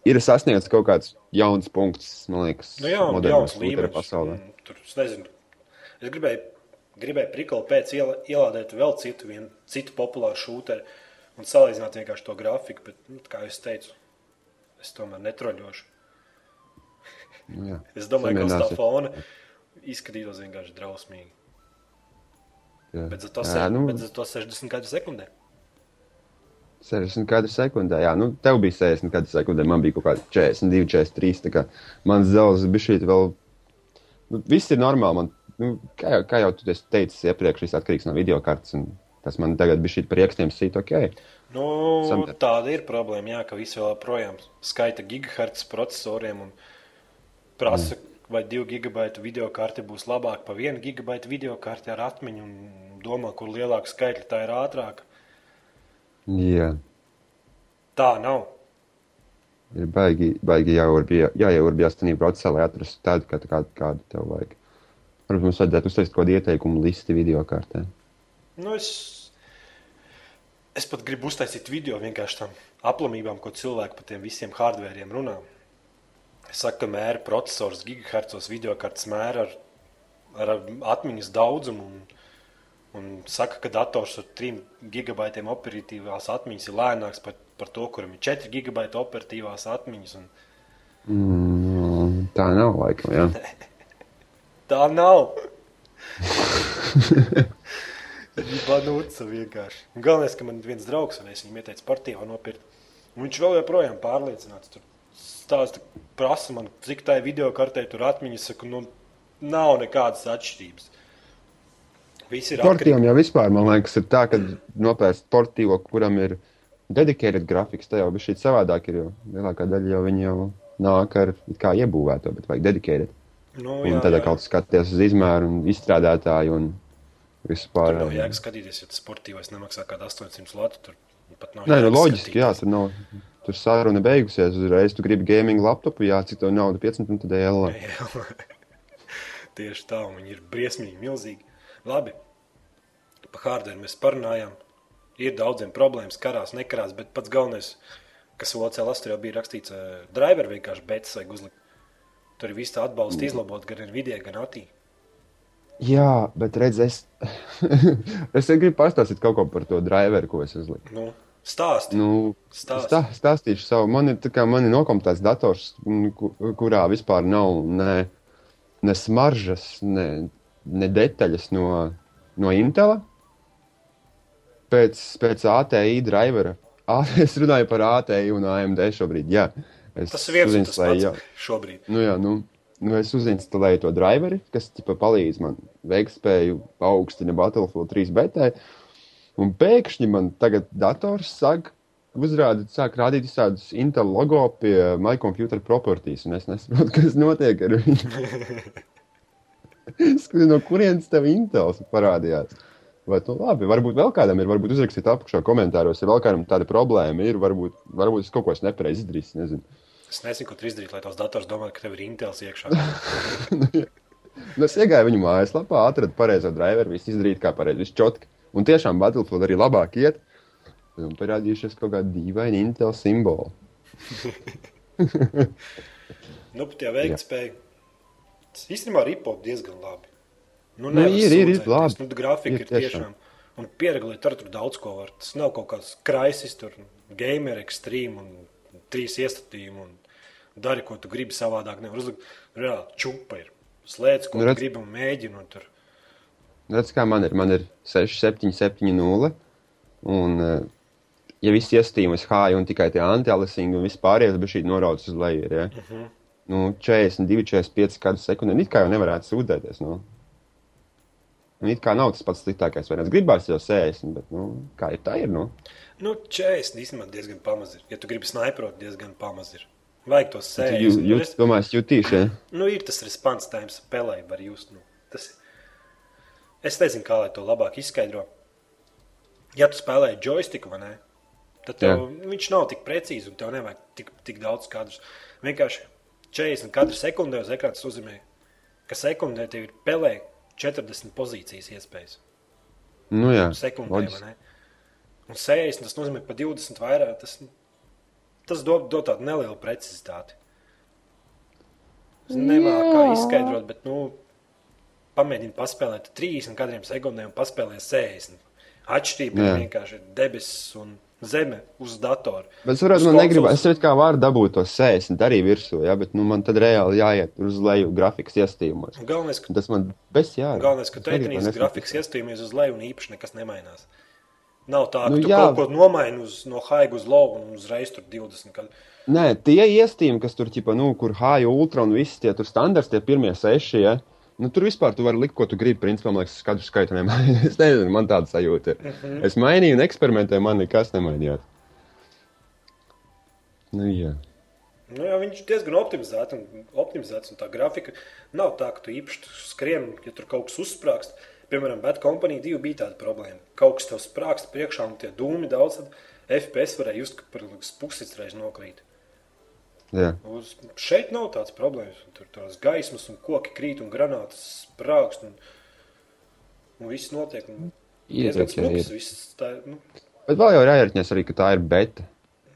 ir sasniegts kaut kāds jauns punkts, man liekas, Nu, jā, un jauns līmenis. pasaulē. Un Tur, es nezinu, es gribēju, gribēju prikolu pēc ielādēt vēl citu, vien, citu populāru šūteri un salīdzināt vienkārši to grafiku, bet, nu, kā jau es teicu, es tomēr netroļošu. Nu, jā. Es domāju, ka uz tā fona izskatītos vienkārši drausmīgi. Jā. Bet Jā, se, nu, bet za to 60 kadru sekundē. 60 kadru sekundē, jā, nu, tev bija 60 kadru sekundē, man bija kaut kādi 42, 43. Tā kā mans zelzs bija šī vēl. Nu, viss ir normāli. Man, nu, kā, jau, kā jau tu esi teicis iepriekš, viss atkarīgs no video kartes. un Tas man tagad bija šī par iekšķiem sīt, ok. Nu, Samter. tāda ir problēma, jā, ka visi vēl joprojām skaita gigahertz procesoriem un prasa, mm. vai 2 gigabaitu video karte būs labāka par 1 gigabaitu video karti ar atmiņu un domā, kur lielāka skaitļa tā ir ātrāka. Jā. Tā nav. Ir baigi, baigi jāieurbja 8 procesā, lai atrastu tādu, kā, kādu, tev vajag. Varbūt mums vajadzētu uztaisīt kaut kādu ieteikumu listi video kartē. Nu, es, es pat gribu uztaisīt video vienkārši tam aplamībām, ko cilvēki par tiem visiem hardvēriem runā. Es saku, ka mēra procesors gigahertzos video kartes mēra ar, ar atmiņas daudzumu un, un saka, ka dators ar 3 gigabaitiem operatīvās atmiņas ir lēnāks par, par to, kuram ir 4 gigabaiti operatīvās atmiņas. Un, Mm, tā nav laikam, jā. Tā nav. Banūca vienkārši. Un Galvenais, ka man viens draugs, un es viņam ieteicu sportīvā nopirkt. Un viņš vēl joprojām pārliecināts. Tur stāsta, prasa man, cik tā video kartē, tur atmiņas, saku, nu, nav nekādas atšķirības. Sportīvam jau vispār, man liekas, ir tā, ka nopērst sportīvo, kuram ir dedicated grafiks, tā jau bija šī savādāk, ir, jo lielākā daļa jau viņi jau nāk ar kā iebūvēto, bet vajag dedicated. Nu, Un jā, tad kaut kas skaties uz izmēru un izstrādātāju un vispār. Nav jēga skatīties, ja tas sportīvais nemaksā kaut kādu 800 latu. Tur pat nav Nē, nu loģiski, jā, skatīties. tur nav. Tur saruna beigusies uzreiz. Tu gribi gaming laptopu, jā, cik tev nauda 15 un tad. Jā. Tieši tā, un viņi ir briesmīgi, milzīgi. Labi, par hardware mēs parunājām. Ir daudziem problēmas, karās, nekarās, bet pats galvenais, kas OCLS tur jau bija rakstīts, uh, driver vienkārši betas vajag uzlikt. Tur ir viss tā atbalsts izlabot gan Nvidia, gan ATI. Jā, bet redz, es, es gribu pastāstīt kaut ko par to driveru, ko es uzliku. Nu, stāsti. Nu, Stāsti. stā, stāstīšu savu. Man ir, man ir nokomptēts dators, kurā vispār nav ne, ne smaržas, ne, ne detaļas no, no Intela. Pēc, pēc ATI drivera. A, es runāju par ATI un AMD šobrīd. Jā. Es Tas ir viens un tas pats šobrīd. Nu, jā, nu, nu es uzinstalēju to driveri, kas tipa, palīdz man veiktspēju paaugstina Battlefield 3 betai. Un pēkšņi man tagad dators sāk uzrādīt, sāk rādīt visādus Intel logo pie My Computer Properties, un es nesaprotu, kas notiek ar viņu. No kurienes tev Intels parādījās? Vai tu labi, varbūt vēl kādam ir, varbūt uzrakstīt apakšā komentāros, ja vēl kādam tāda problēma ir, varbūt, varbūt es kaut ko es nepareizi izdarīju, nezinu. Es nezinu, ko tur izdarīt, lai tavs dators domātu, ka tev ir Intels iekšā. Nu, es iegāju viņu mājaslapā, atradu pareizo driveru, viss izdarīja kā pareizi, čotki. Un tiešām Battlefield arī labāk iet. Un parādījušies kaut kādi dīvaini Intel simboli. Nu, pat jā, veiktspēja. Tas īstenībā ripo diezgan labi. Nu, Nu, ir, ir, ir labi. Nu, grafika Ir ir, ir tiešām. Un pieregulēt ar tur daudz ko var. Tas nav kaut kāds kraisis, tur gamer ekstrēm un trīs iestatījumi. Un dari, ko tu gribi savādāk. Nevar uzlikt. Reāli čupa ir. Slēdz, ko Nu, nu, redz- gribi un mēģini. Un tur. Redz, kā man ir. Man ir 6, 7, 7, 0. Un, eh, ja viss iestījums hāja un tikai tie anti-aliasing un viss pārējais bija šī noraudzes uz leju, ir, ja? Uh -huh. nu, 42, 45 kadrus sekundē. It kā jau nevarētu sūdzēties. Nu. Un it kā nav tas pats sliktākais variants. Gribās jau 60, bet nu, kā ir tā ir. Nu. Nu, 40 īstenībā diezgan pamaz ir. Ja tu gribi snaiprot, diezgan pamaz ir. Vajag tos Tu sēžus. jū- Jūs domājat, jutīši, ja? Nu, ir tas response time spēlē, var just. Nu, tas. Es nezinu, kā lai to labāk izskaidro. Ja tu spēlē joystick vai nē, tad tev, viņš nav tik precīzi un tev nevajag tik, tik daudz kadrus. Vienkārši 40 kadru sekundē uz ekrāna tas nozīmē, ka sekundē tev ir pelē 40 pozīcijas iespējas. Nu, jā, Sekundē, vai ne? Un 60 tas nozīmē pa 20 vairāk. Tas, tas dod, dod tādu nelielu precizitāti. Es nemāku kā izskaidrot, bet nu, pamēģini paspēlēt 30 kadriem sekundē un paspēlēt 60. Atšķirība ir vienkārši debesis un zeme uz datora. Bet es varētu, man negribas, konsoles- es redzu, kā varu dabūt to 60 arī virsū, ja, bet nu, man tad reāli jāiet uz leju grafikas iestījumos. Galvenais, ka, Tas man bez jā. galvenais, ka tu lai grafikas iestījumies uz leju un īpaši nekas nemainās. Nav tā, ka Nu, tu jā. kaut ko nomaini uz, no high uz low un uzreiz tur 20. Kad... Nē, tie iestījumi, kas tur, ķipa, nu, kur HI ultra un viss tie tur standarts, tie pirmie seši, ja, nu, tur vispār tu vari likt, ko tu gribi, principā, man liekas, skatu skaitu nemainīt. Es nezinu, man tāda sajūta ir. Uh -huh. Es mainīju un eksperimentēju, man nekas nemainījās. Nu, jā. Nu, jā, viņš ir diezgan optimizēts un, optimizēts, un tā grafika nav tā, ka tu īpaši skrien, ja tur kaut kas uzsprāgst. Piemēram, Bad Company 2 bija tāda problēma. Kaut kas tev sprāgst priekšā, un tie dūmi daudz, tad FPS varēja just, ka par pusis reiz nokrīt. jā. Uz, šeit nav tāds problēmas. Tur tās gaismas un koki krīt un granātas sprāgst, un, un viss notiek. Un, diezgan jā, smuks, viss tā, nu, Bet vēl jau ir jāierķinās arī, ka tā ir beta.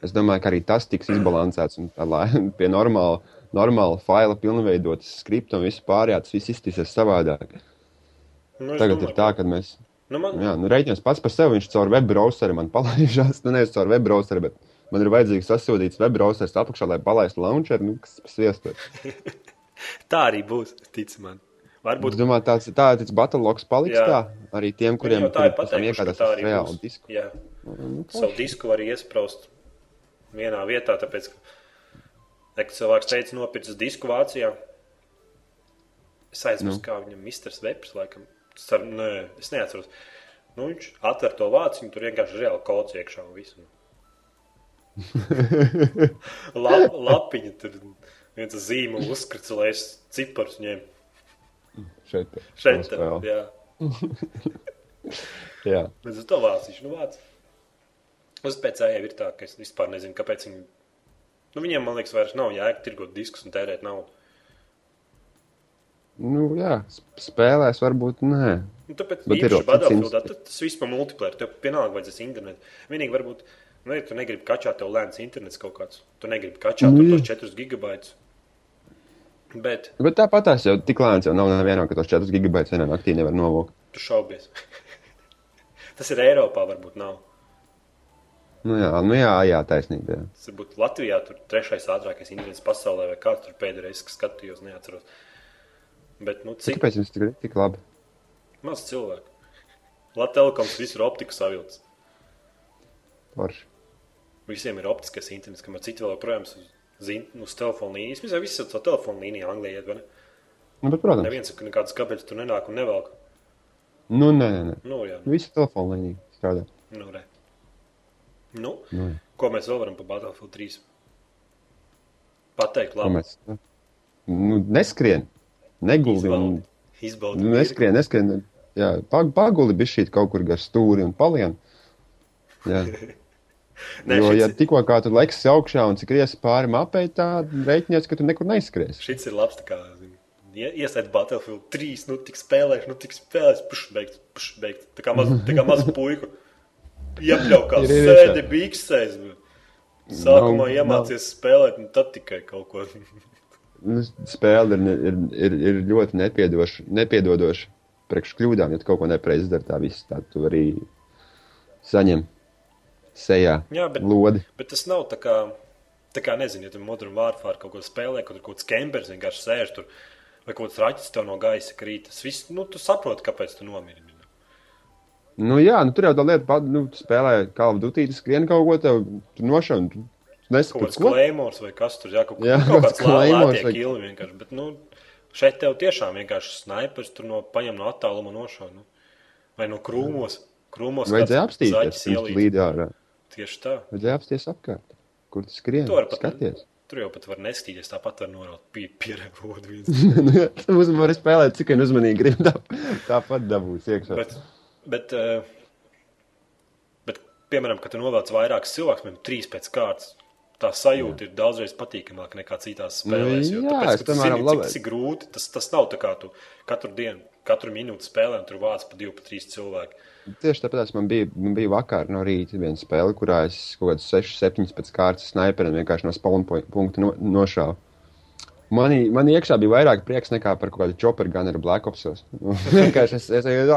Es domāju, ka arī tas tiks izbalansēts un tā, lai pie normāla, normāla faila pilnveidotas skripta un viss pārējā, tas viss iztīsies savādāk. Nu, Tagad domāju, ir tā, ka mēs, Nu, man, jā, nu, reiķinās pats par sevi, viņš caur web browseri man palaižās, nu, nevis caur web browseri, bet man ir vajadzīgs sasūtīts web browseris apakšā, lai palaistu launcheru, nu, kas sviestot. Tā arī būs, tic man. Varbūt Es domāju, tāds, tāds batalogs paliks Jā. tā arī tiem, kuriem tā ir pateikuši, ka tā arī reālu būs. disku. Jā, Nu, savu disku var iesprāst vienā vietā, tāpēc, ka Ek, cilvēks teica, nopircis disku Vācijā. Es aizmirsu, nu. kā viņam Mistrs Veps, laikam. Tas Ar, nē, es neatceros. Nu, viņš atver to vāciņu, tur vienkārši reāli kods iekšā un visu. Lap, lapiņa tur viens zīme uzkrits, lai es ciparus ņēmu. Šeit, Šeit, tā jā. Jā. Bet uz to vāciņu, nu vāc. Uz pēcējiem ir tā, ka es vispār nezinu, kāpēc viņi. Nu, viņiem, man liekas, vairs nav jēga tirgot diskus un tērēt naudu. Nu, jā, sp- spēlēs varbūt nē. Nu, tāpēc, Bet ir Battlefieldā, tad tas viss pa multiplayer. Tev vienalga vajadzēs internetu. Vienīgi varbūt, nu, ja tu negribi kačāt, tev lēns internets kaut kāds. Tu negribi kačāt Nu, tos 4 gigabaitus. Bet Bet tāpat tās jau tik lēns jau nav nevienā, ka tos 4 gigabaitus vienā naktī nevar novākt. tu šaubies. tas ir Eiropā, varbūt nav. Nu jā, nu jā, jā taisnība. Jā. Tas varbūt Latvijā tur trešais ātrākais internets pasaulē vai kāds tur pēdējais, skatījos, neatceros. Bet, nu, cik Kāpēc jums tik, tik labi? maz cilvēku? Latvijas visur optiku savilcis. Forši. Visiem ir optiskais internets, kamēr citi vēl joprojām uz, zin- uz telefona līnijas. Visā visi ar to telefona līniju Anglijā vai ne? Nu, bet, protams. Neviens ka nekādas kabeļas tur nenāk un nevelk. Nu, nē, nē, nē. Nu, jā, Visi telefoni līnija strādā. nu, re. Nu, Nu, jā. ko mēs vēl varam par Battlefield 3? Pateikt, Ko labi. mēs? Nu, neskrien. Neguldi. Un... Izbaudi. Izbaudi. Neskrien, neskrien. Jā, pag, paguli bija šī kaut kur gar stūri un palien. Jā. Nē, jo, šits, ja tikko kā tu liksi augšā un skries pāri mapei, tā rēķinies, ka tu nekur neizskries. šits ir labs. tā kā, zini, ie- Iesaist Battlefield 3, nu tik spēlēšu, nu tik spēlēšu, puš beigts, puš beigts. Tā kā maz, tā kā maz puiku. Iepļaukā Ir, ir, sēdi biksēs. Sākumā Nav- iemācies spēlēt, un tad tikai kaut ko. Nu, Spēle ir, ir, ir, ir ļoti nepiedodoša priekš kļūdām. Ja tu kaut ko nepareizi dari, tā viss tā tu arī saņem sejā Jā, bet, lodi. bet tas nav tā kā, tā kā nezinu, ja tu Modern Warfare kaut ko spēlē, kaut kur kaut kāds kempers vienkārši sēž tur, vai kaut kāds raķis tev no gaisa krīt. Tas viss, nu, tu saproti, kāpēc tu nomiri. Nu, jā, nu, tur jau tā lieta, pat, nu, tu spēlē Duty, tu skrien kaut ko, tev tur nošauj. Tu Kaut kāds ko. klejmors vai kas tur, jā, kaut, Jā, kaut kāds lētie vai- kili vienkārši. Bet, nu, šeit tev tiešām vienkārši snaipers tur no, paņem no attāluma nošauj. Nu. Vai no krūmos. Krūmos Vajadzēja apstīties, līdī ārā. Tieši tā. Vajadzēja apstīties apkārt. Kur tu skrien? Tu vari pat- Skaties. Tur jau pat var nestīties, tāpat var noraut pie, pierevodu viens. Nu, mums vari spēlēt, cik vien uzmanīgi grib. Tā, tāpat dabūs iekšā. Bet, bet, bet, piemēram, kad tu novelc vairākus cilvēkus, piemēram, trīs pēc kārtas, tā sajūta ir daudzreiz patīkamāka nekā citās spēlēs. jo Nu, jā, tāpēc, es, ka cik labi- tas ir grūti. Tas, tas nav tā kā tu katru dienu, katru minūti spēlē, un tur vāc pa divu, pa trīs cilvēku. Tieši tāpēc man bija, man bija vakar no rīta viena spēle, kurā es kaut kādus 6, 7 pēc kārtas sniperiem vienkārši no spawn po- punkta no, nošāvu. Manī, man iekšā bija vairāk prieks nekā par kaut kādu chopper gun ar Black Opsos. vienkārši es, es, es,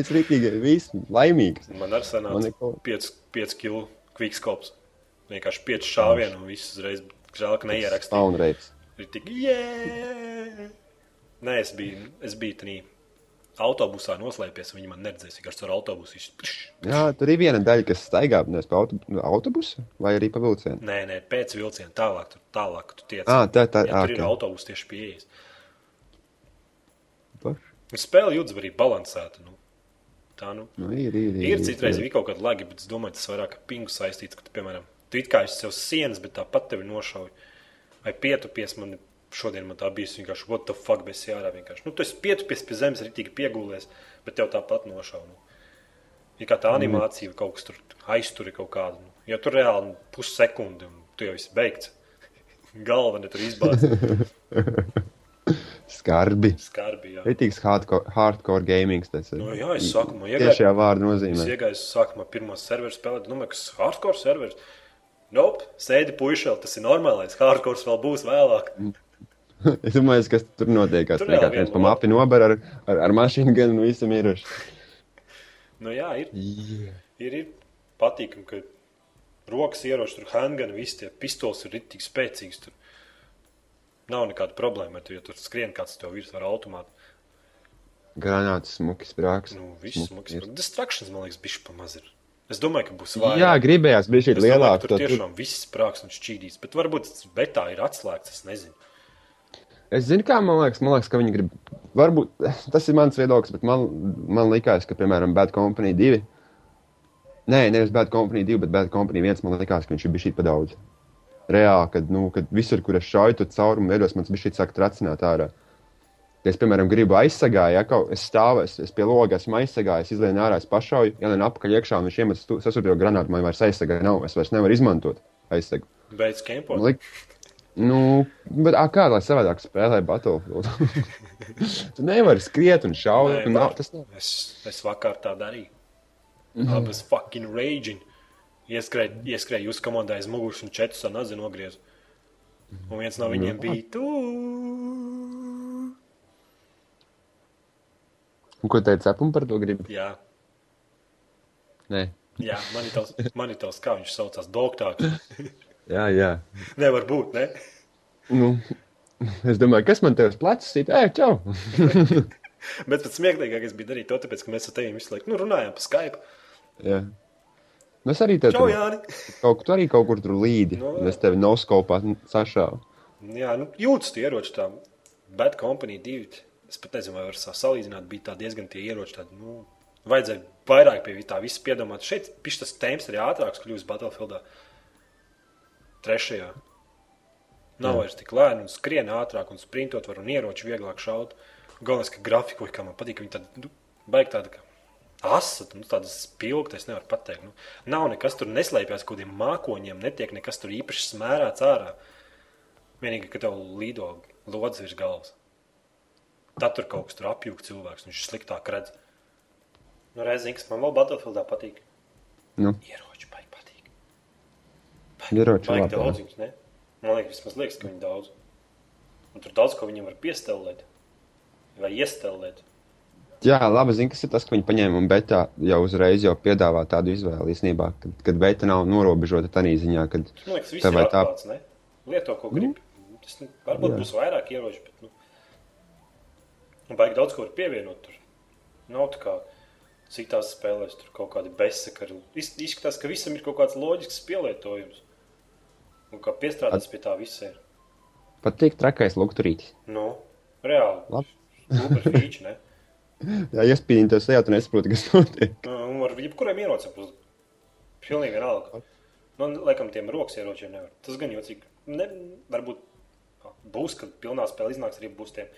es rītīgi, viss laimīgs. Man Man sanāca neko- 5 kg kvikskops. Vienkārši 5 šāvienu un viss uzreiz žēl, ka neierakstīja. Spawn rates. Ir tik, jē! Nē, es biju, es biju tādā autobusā noslēpies, viņi man neredzēs, vienkārši ar autobusu. Pš, Jā, tur ir viena daļa, kas staigā nevis pa auto, autobusu vai arī pa vilcienu. Nē, nē, pēc vilciena tālāk, tur tālāk tu tiec. Ā, tā- tā- Jā, tur ir ā, ok. autobus tieši pieejas. Un spēle jūtas arī balansēta. Nu. Tā, nu. Nu, ir, ir, ir, Ir citreiz ir kaut kāda lagi, bet es domāju, tas vairāk ar pingu saistīts, ka, tu, piemēram, tu it kā esi sev sienas, bet tāpat tevi nošauj. Vai pietupies man, šodien man tā bija vienkārši, what the fuck, bez jārā vienkārši. Nu, tu esi pietupies pie zemes, tika piegūlies, bet tev tāpat nošauj. Nu. Ir kā tā animācija, kaut kas tur aizturi kaut kādu. Nu. Jo tur reāli pussekundi, un tu jau esi beigts. Galva ne tur izbāzta. Skarbi. Skarbi, jā. Ritīgs hardcore, hardcore gaming. Tas ir. Nu, jā, es sākumā iegāju. Tiešajā vārda Es nozīmē. iegāju sākumā pirmo serveru spēlēt, domāju, ka tas ir hardcore serveris. Nope, sēdi puišēl, tas ir normālais. Hardcore vēl būs vēlāk. Es domāju, kas tur notiek. Tur vienkārši viens pa mapi nobar ar, ar, ar mašīnu gan un visi miruši. Nu, jā, ir, Yeah. ir, ir patīkami, ka rokas ieroči, tur handgani, visi tie pistols ir tik spēcīgs. Tur nav nekāda problēma, to, ja tur skrien kāds tev virs ar automātu. Granāts, smuki sprāgs. Nu, viss Smuki smags. ir. Distractions, man liekas, bišķi pamaz ir. Es domāju, ka būs vairāk. Jā, gribējās bija šī lielāka. ka tur tiešām viss sprāgs un šķīdīs, bet varbūt tas betā ir atslēgts, es nezinu. Es zinu, kā man liekas, man liekas, ka viņi grib. Varbūt tas ir mans viedoklis, bet man, man likās, ka, piemēram, Bad Company 2. Nē, nevis Bad Company 2, bet Bad Company 1. Man likās, ka viņš ir bijis šī pa daudz. Reāli, kad, nu, kad visur, kur es šauju, tur caurumu veidos, man bija šī sāk tracināt ārā. Ja es, piemēram, gribu aizsargāt, ja kaut es stāvu, es, es pie loga esmu aizsargājis, izlien ārā, es pašauju, ja nē, apakaļ iekšā, un viņš iemet sasūtīto granātu, man vairs aizsargāt nav, es vairs nevaru izmantot aizsargu. Beidz kempot. Lik... Nu, bet ā, kā lai savādāk spēlē Battlefield? tu nevari skriet un šaut. Nē, nav, tas nav. Es, es vakar tā darīju. Mhm. Abas fucking raging. Ieskrēju, ieskrēju jūs komandai aiz muguras un četrus ar nazi nogriezu. Un viens no viņiem Nu. bija tu. Un Ko teica apum par to gribi? Jā, Nē. jā, man ir tavs, man ir tavs kā viņš saucās, doktāks. Jā, jā. Nevar būt, ne? Nu, es domāju, kas man te uz pleca sit? Ej, čau! Bet pats smieklīgākais bija darīt to, tāpēc, ka mēs ar tevi visu laiku nu, runājām pa Skype. jā. Nu, es arī tev Čau, tur Jāni! kaut, tu arī kaut kur tur līdi. Nu, No, es tevi noskopā sašāvu. Jā, nu, jūtas tie ieroči tā. Bad Company 2. Es pat nezinu, vai var salīdzināt. Bija tā diezgan tie ieroči. Tādi, nu, vajadzēja vairāk pie tā visa piedomāt. Šeit pišķi tas temps arī ātrāks kļūst Battlefieldā. Trešajā. Nav vairs tik lēni un skrien ātrāk un sprintot var un ieroči vieglāk šaut. Galvenais, ka grafiku, kā man patīk, viņi tādi, nu, baigi tādi, ka asa, nu, tādas spilgti, es nevaru pateikt. Nu, nav nekas tur neslēpjas, kaut kādiem mākoņiem, netiek nekas tur īpaši smērāts ārā. Vienīgi, ka tev lido lodziņš virs galvas. Tad tur kaut kas tur apjūg cilvēks, viņš sliktāk redz. Nu, reizē, kas man vēl Battlefieldā patīk, Nu, ieroči baigi patīk. ieroči Baigi labi. jā. daudz viņus, ne? Man liekas, vismaz liekas, ka viņi daudz. Un tur daudz ko viņam var piestelēt. Vai iestelēt. Jā, labi zinu, kas ir tas, ka viņi paņēma un betā jau uzreiz jau piedāvā tādu izvēli īstenībā, kad, kad beta nav norobežota tādā ziņā, kad Man liekas, ir vai tā-? Lieto, ko grib. Tas, nu, varbūt Jā. būs vairāk ieroči, bet, nu, nu, baigi daudz ko pievienot tur. Nav tā kā citās spēlēs tur kaut kādi besakari. Iz- Izskatās, ka visam ir kaut kāds loģisks pielietojums. Un kā piestrādāts pie tā visa ir. patīk trakais lukturītis. Nu, reāli. Super feature, ne? Jā, iespējams, tas sejā, tu nesaproti, kas notiek. Nu, Un ar jebkuriem ierocim būs pilnīgi vienalga. Nu, un, laikam, tiem rokas ieročiem nevar. Tas gan jocīgi. Ne, varbūt būs, kad pilnā spēle iznāks, arī būs tiem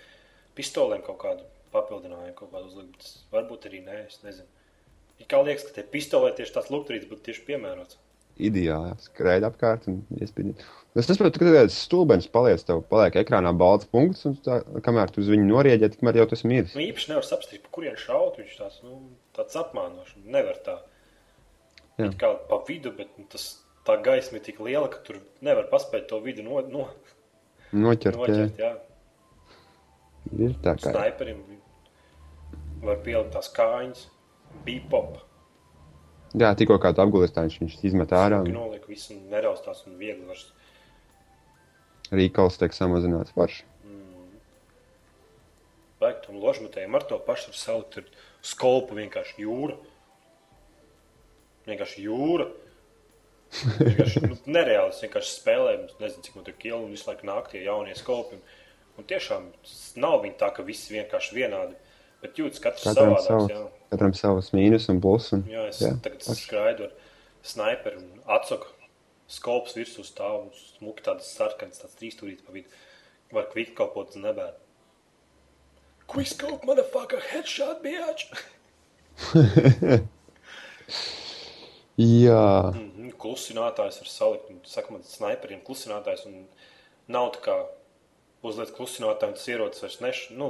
pistoliem kaut kādu papildinājumu, kaut kādu uzlikt. Varbūt arī nē, es nezinu. Ir kā liekas, ka tie pistolē tieši tāds lukturīts būtu tieši piemērots. Ideāli, skraida apkārt un iespējams. Es saprotu, ka tas stulbens paliec, tev paliek ekrānā balts punkts, un tā, kamēr tu uz viņu norieģē, tikmēr jau tas ir miris. Nu, īpaši nevar saprast, pa kurien šaut. Viņš tāds, nu, tāds apmānošs. Nevar tā. Jā. It Kā pa vidu, bet nu, tas, tā gaisma ir tik liela, ka tur nevar paspēt to vidu no, no, Noķert, noķert. Jā. jā, ir tā kā. Sniperim var pielikt tās kājas, bipop. Jā, tikko kā tu apgulies, tā viņš, viņš izmet ārā, un noliek visu un neraustās un viegli var. rīkals tiek samazināts parši. Vajag tam ložmetējiem ar to pašu var salikt ir skolpu vienkārši jūra. Vienkārši jūra. Vienkārši nu, nereāli. Es vienkārši spēlēju, nezinu, cik man tur kielu un visu laiku nāk tie jaunie skolpi. Un tiešām s- nav viņi tā, ka visi vienkārši vienādi. Bet jūtas katrs Katram savādāks. savs, Jā. katram savs mīnus un plus. Un, Jā, es jā, tagad skraidu ar sniperu un atsaku. Skolps virsū stāv un smuki tāds sarkans, tāds trīsstūrīts pa vidu. Var kvikt kaut ko nebērt. Quick scope, motherfucker, headshot, bitch! jā. Mm -hmm, klusinātājs var salikt. Un, saka, man sniperiem klusinātājs un nav tā kā uzliek klusinātāju un tas ierocis vairs neš, nu,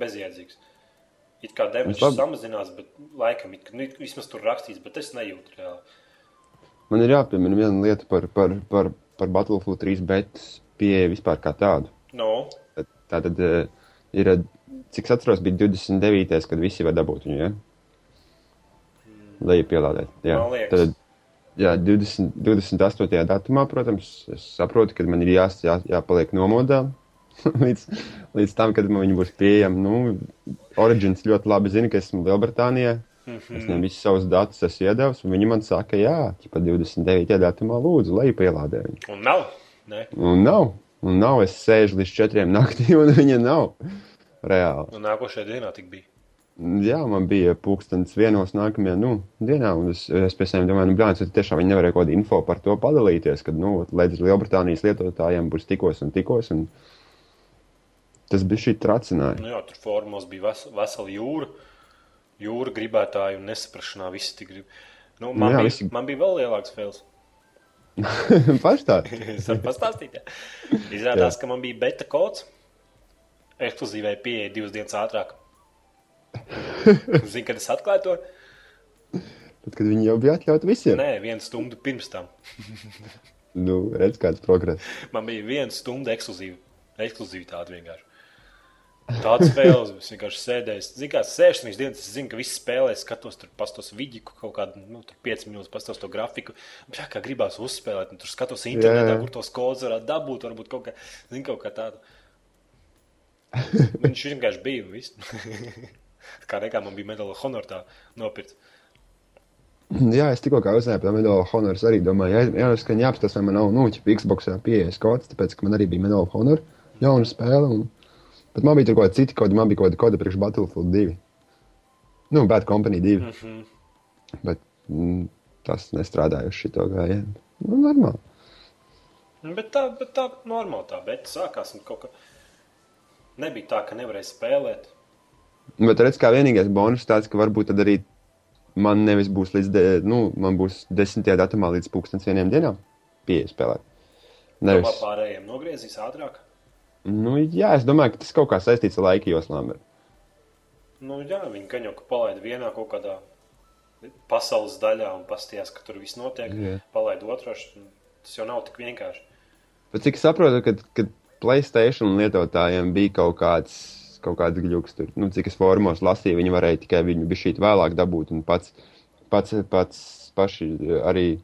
bezjēdzīgs. It kā deviņš labi. samazinās, bet laikam, it, nu, it- vismaz tur rakstīts, bet es nejūtu reāli. Man ir jāpiemina viena lieta par, par, par, par Battlefield 3 betas pieeja vispār kā tādu. No, Tā tad eh, ir, cik es atceros, bija 29. kad visi var dabūt viņu, ja? Lai pielādētu. Jā, tad, jā 20, 28. datumā, protams, es saprotu, ka man ir jās, jā, jāpaliek nomodā, līdz, līdz tam, kad man viņi būs pieejami. Nu, Origins ļoti labi zina, ka esmu Lielbritānijā. Mm -hmm. Es viņiem visus savus datus esmu iedevis, un viņi man saka, jā, pa 29. datumā lūdzu, lai pielādē viņu. Un nav. Ne? Un nav. Un nav. Es sēžu līdz četriem naktī, un viņa nav. Reāli. Un nākošajā dienā tik bija. Jā, man bija pūkstens vienos nākamajā nu, dienā, un es, es pēc tam domāju, nu, blāns, tiešām viņi nevarēja kaut kādu info par to padalīties, kad, nu, līdz Lielbritānijas lietotājiem būs tikos un tikos, un tas bija šī tracināja. Nu jā, tur formos bija ves, vesela jūra, jūra gribētāji un nesaprašanā visi tik grib. Nu, man, Nu jā, bija, visi- man bija vēl lielāks fails. Pastāst. Es varu pastāstīt. Jā. Izrādās, ka man bija beta kods. Ekskluzīvai pieeja divas dienas ātrāk. Zini, kad es atklāju to? Tad, kad viņi jau bija atļauti visiem. Nē, vienu stundu pirms tam. Nu, redz, kāds progress. Man bija viena stunda ekskluzīva. Ekskluzīvitāte vienkārši. Tāds spēles, es vienkārši sēdēju. Zinu, kā sēžu trīs dienas, es zinu, ka visi spēlē, es skatos tur pastos vidiku, kaut kādu, nu, tur 5 minūtes pastos to grafiku. Jā, kā gribās uzspēlēt, tur skatos internetā, Jā. kur tos kodus varētu dabūt, varbūt kaut kā, zinu, kaut kā tādu. Viņš vienkārši bija un viss. kā nekā man bija medaļa honor tā nopirkt. Jā, es tikko uzzināju par Medal of Honor. Es arī domāju, jā, jā, ka jāapstāsta, vai man nav, nu, ķip Xbox pieejas kods, tāpēc, ka man arī bija Medal of Honor jauna spēle. Un... Bet man bija kaut kāda cita koda, man bija kaut kāda koda priekš Battlefield 2. Nu, Bad Company 2. Mm. -hmm. Bet mm, tas nestrādāja uz šito gājienu. Nu, normāli. Bet tā, bet tā normāli tā, bet sākās kaut kā. Nebija tā, ka nevarēja spēlēt. Bet redz, kā vienīgais bonus tāds, ka varbūt tad arī man nevis būs līdz, de, nu, man būs 10. datumā līdz pūkstens vieniem dienām pieeja spēlēt. Nevis. Nevis. pārējiem nogriezīs ātrāk. Nu, jā, es domāju, ka tas kaut kā saistīts ar laika joslām. bet- Nu, jā, viņi jau ka palaida vienā kaut kādā pasaules daļā un pastījās, ka tur viss notiek. Jā. Palaida otrā. š- Tas jau nav tik vienkārši. Bet cik es saprotu, kad, kad Playstation lietotājiem bija kaut kāds, kaut kāds gļuks tur, nu, cik es formos lasīju, viņi varēja tikai viņu bišķīt vēlāk dabūt, un pats, pats, pats paši arī,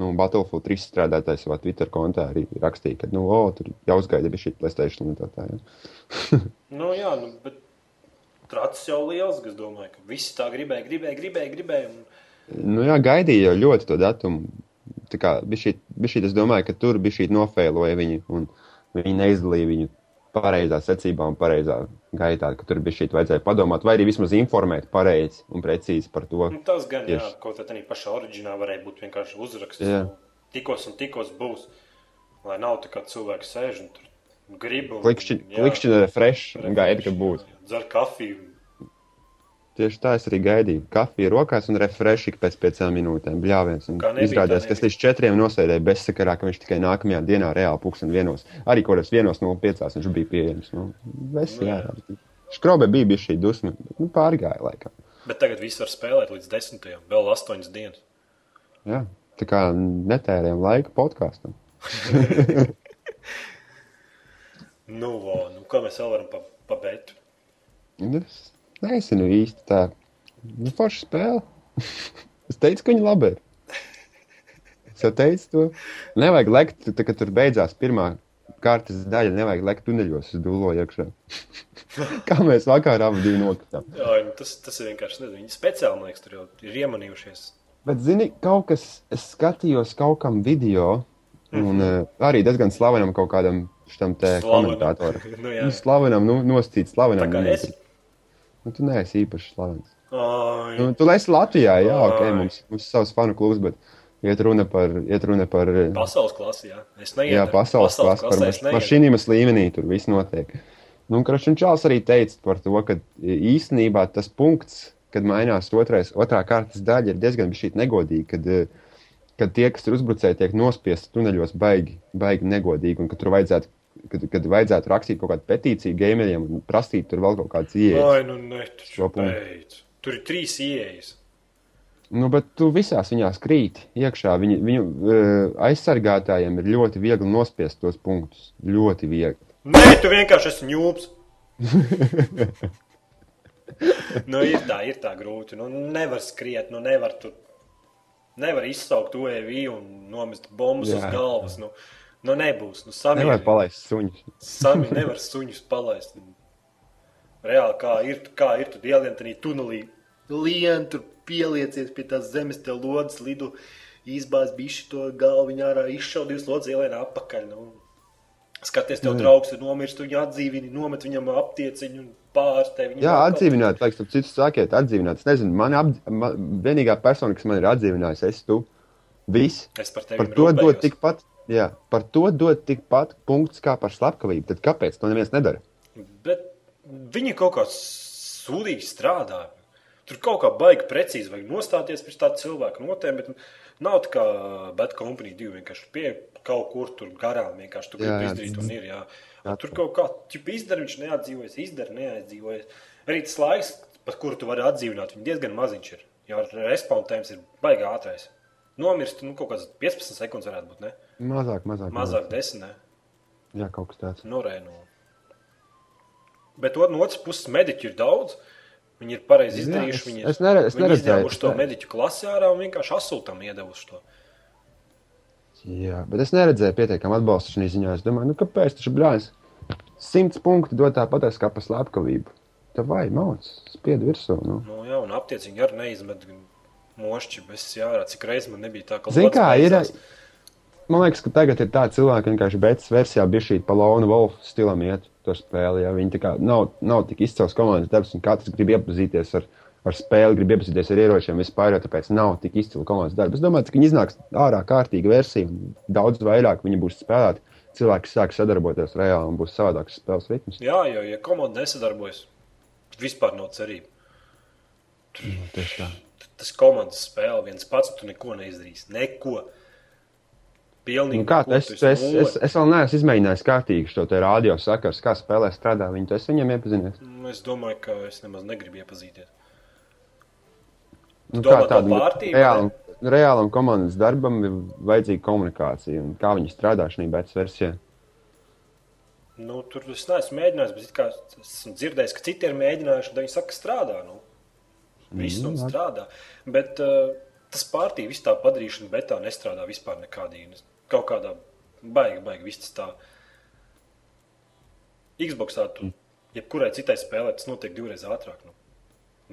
nu, Battlefield 3 strādātājs savā Twitter kontā arī rakstīja, ka, nu, o, tur jāuzgaida bišķīt Playstation lietotājiem. Nu, jā, nu, bet tracis jau liels, ka es domāju, ka visi tā gribēja, gribēja, gribēja. gribēja un... Nu, jā, gaidīja jau ļoti to datumu. Tā kā bišķīt, bišķīt, es domāju, ka tur bišķīt nofēloja viņu, un viņi neizdalīja viņu pareizā secībā un pareizā gaitā, ka tur bišķīt vajadzēja padomāt, vai arī vismaz informēt pareizi un precīzi par to. Nu, tas gan, jā, Tieši. kaut kā tādā pašā oriģinālā varēja būt vienkārši uzraksts. Jā. Tikos un tikos būs. Lai nav tā, ka cilvēki sēž un tur grib. un- jā, Klikšķina refresh un gaida, ka būs. Dzer kafiju. Tieši tā es arī gaidīju. Kafija rokās un refresh ik pēc piecām minūtēm. Bļāviens. Izrādījās, ka es līdz četriem nosēdēju bezsakarā, ka viņš tikai nākamajā dienā reāli pūksteni vienos. Arī kaut kāds vienos no piecās viņš bija pieejams. Nu, ves, Nu, jā. jā. Škrobē bija bijis šī dusma, nu, pārgāja laikā. Bet tagad viss var spēlēt līdz desmitajam, vēl astoņas dienas. Jā. Tā kā netērējam laiku podkāstam. Nu, nu kā mēs vēl varam pa, pa? Nu, Es nezinu īsti tā. Nu, forša spēle. es teicu, ka viņa labi ir. Es jau teicu to. Nevajag lekt, tā, kad tur beidzās pirmā kārtas daļa, nevajag lekt tuneļos uz dūlo iekšā. Kā mēs vakarā abi divi nokritām. Jā, nu, tas, tas ir vienkārši, nezinu, viņi speciāli, man liekas, tur jau ir iemanījušies. Bet, zini, kaut kas, es skatījos kaut kam video, un uh, arī diezgan slavenam kaut kādam šitam te Slavenam. komentatoram. Nu, jā. Nu, slavenam, nu, nostīt slavenam. Tā kā es. Nu, tu neesi īpaši slavens. Ai, Nu, tu esi Latvijā, jā, ok, Ai. mums, mums ir savs fanu klubs, bet iet runa par, iet runa par, pasaules klasē, jā. Es neietu. jā, pasaules klasi, par maš, mašīnīmas līmenī tur viss notiek. Nu, un Krašņš Čāls arī teica par to, ka īstenībā tas punkts, kad mainās otrais, otrā kārtas daļa, ir diezgan šī negodīga, kad, eh, kad tie, kas tur uzbrucēji, tiek nospiesti tuneļos baigi, baigi negodīgi, un ka tur vajadzētu, kad, kad vajadzētu rakstīt kaut kādu petīciju gameriem un prasīt tur vēl kaut kādas ieejas. Ai, nu, ne, punktu. beidz. Tur ir trīs ieejas. Nu, bet tu visās viņās krīt iekšā. Viņu, viņu uh, aizsargātājiem ir ļoti viegli nospiest tos punktus. Ļoti viegli. Nē, tu vienkārši esi ņūps. nu, ir tā, ir tā grūti. Nu, nevar skriet, nu, nevar tur. Nevar izsaukt UEV un nomest bombas Jā. uz galvas. Nu, Nu, nebūs. Nu, Sami Nevar palaist suņus. Sami nevar suņus palaist. Reāli kā ir, kā ir tur ielien tajā tunelī. Lien tur pieliecies pie tās zemes, te lodas lidu, izbāz bišķi to galvu, viņa ārā izšauj divas lodas, ielien apakaļ. Nu. Skaties, tev draugs ir nomirst, tu viņu atdzīvini, nomet viņam aptieciņu un pārstē viņu. Jā, atdzīvināt, laikam, tu citus sakiet, atdzīvināt. Es nezinu, man, apdz... man vienīgā persona, kas man ir atdzīvinājusi, es tu. Viss. Es par tevi Par to dod tikpat, jā, par to dod tikpat punkts kā par slepkavību. Tad kāpēc to neviens nedara? Bet viņi kaut kā sūdīgi strādā. Tur kaut kā baigi precīzi vajag nostāties pēc tā cilvēka notēm, bet nav tā kā Bad Company 2 vienkārši pie kaut kur tur garām vienkārši tu gribi izdarīt un ir, jā. Jā. Tur kaut kā, ķip izdara, viņš neatdzīvojas, izdara, neatdzīvojas. Arī tas laiks, pat kuru tu vari atdzīvināt, viņš diezgan maziņš ir. Jo respawn times ir baigi ātrais. Nomirst, nu, kaut kāds 15 sekundes varētu būt, ne? Mazāk, mazāk. Mazāk 10, ne? Jā, kaut kas tāds. Norēnu. Bet no otras puses, mediķi ir daudz. Viņi ir pareizi izdarījuši. es- Viņi es nere- es viņi es to mediķu klasi ārā un vienkārši asūtam iedevuši to. Jā, bet es neredzēju pietiekami atbalstu šajā ziņā. Es domāju, nu kāpēc tas ir brālis? Simts punktu dot tāpat kā par slepkavību. Tā vai mauc, spied virsū. Nu. Nu, jā, un aptiecīgi arī neizmet mošķi bez jārā. Cik reizes man nebija tā, ka lods kā ir? beidzās. Man liekas, ka tagad ir tādi cilvēki, kas vienkārši beigās versijā bija šī pa Lona Wolfa stilam iet to spēli. Ja? Viņi kā nav, nav tik izcils komandas darbs, un katrs grib iepazīties ar, ar spēli, grib iepazīties ar ieročiem vispār, jo tāpēc nav tik izcils komandas darbs. Es domāju, ka viņi iznāks ārā kārtīga versija, un daudz vairāk viņi būs spēlēti. Cilvēki sāks sadarboties reāli un būs savādāks spēles ritms. Jā, jo, ja komanda nesadarbojas, tad vispār nav cerība. Nu, tieši tā. Tas komandas spēle viens pats, tu neko neizdarīsi. Neko. Pilnīgi. Nu, kā, es, tu es, esi es, es, vēl neesmu izmēģinājis kārtīgi šo te radio sakars, kā spēlē strādā. Viņi to es viņam iepazinies. Nu, Es domāju, ka es nemaz negribu iepazīties. Nu, domā, kā to pārtīm, reālam, reālam komandas darbam ir vajadzīga komunikācija. Un kā viņi strādā šajā beigas versijā? Nu, tur es neesmu mēģinājis, bet kā es esmu dzirdējis, ka citi ir mēģinājuši, un viņi saka, ka strādā. Nu. Viss Mm, un labi. strādā. Bet uh, tas pārtīk, viss tā padarīšana, bet tā nestrādā vispār nekādīgi. Kaut kādā baigi, baigi, viss tā. Xboxā tu, jebkurai citai spēlē, tas notiek divreiz ātrāk. Nu.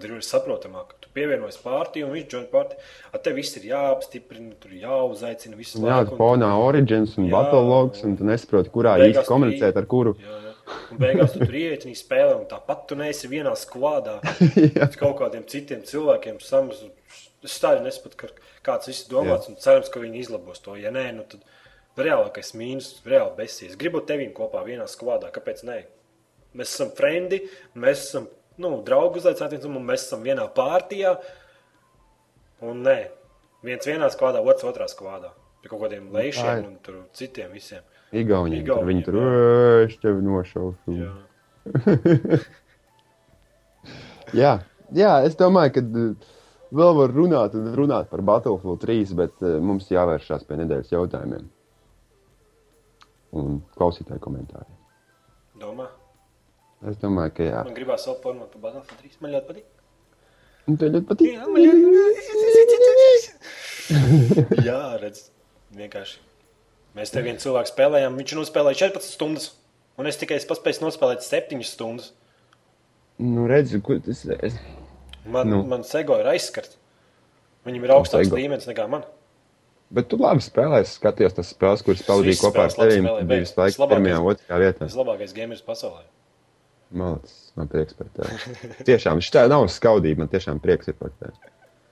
Ir saprotamāk, ka tu pievienojies pārtī un viņš join pārtī. Ar tevi viss ir jāapstiprina, tur jāuzaicina visu Jā, laiku. un fonā Origins un Jā, Battle Logs, un tu nesaproti, kurā īsti komunicēt tu ar kuru. Jā, jā. Un beigās tu tur ienāc spēlē, un tāpat tu neesi vienā skvādā. Jā. ar kaut kādiem citiem cilvēkiem samas. Es tā arī nesaprotu, ka kāds viss domāts, un cerams, ka viņi izlabos to. Ja nē, nu tad reālākais mīnus, reāli besies. Gribu tevīm kopā vienā skvādā, kāpēc nē? Mēs esam frendi, mēs esam nu, draugi uzaicināti, un mēs esam vienā pārtījā. Un nē, viens vienā skvādā, otrs otrā skvādā. Pie kaut kādiem lejšiem un tur citiem visiem. Igauniem. Tur viņi Igauniem, tur jā. "Ē, es tevi nošaušu. Jā. Jā, jā, es domāju, ka vēl var runāt un runāt par Battlefield 3, bet uh, mums jāvēršās pie nedēļas jautājumiem. Un klausītāju komentāriem. Domā? Es domāju, ka jā. Man gribās vēl parunāt par Battlefield 3. Man ļoti patīk. Un tev ļoti patīk. Jā, man ļoti patīk. Jā, redz, vienkārši. Mēs te vienu cilvēku spēlējām, viņš nospēlēja 14 stundas, un es tikai paspēju nospēlēt 7 stundas. Nu, redzi, ko tas ir. Man, Nu. man sego ir aizskarts. Viņam ir augstāks Sego. līmenis nekā man. Bet tu labi spēlēji, skaties tas spēles, kuras pavadīji kopā ar tevi. Bija visu laiku pirmajā otrajā vietā. Tas labākais gameris pasaulē. Malacis, man prieks par tevi. Tiešām, šī tā nav skaudība, man tiešām prieks ir par tevi.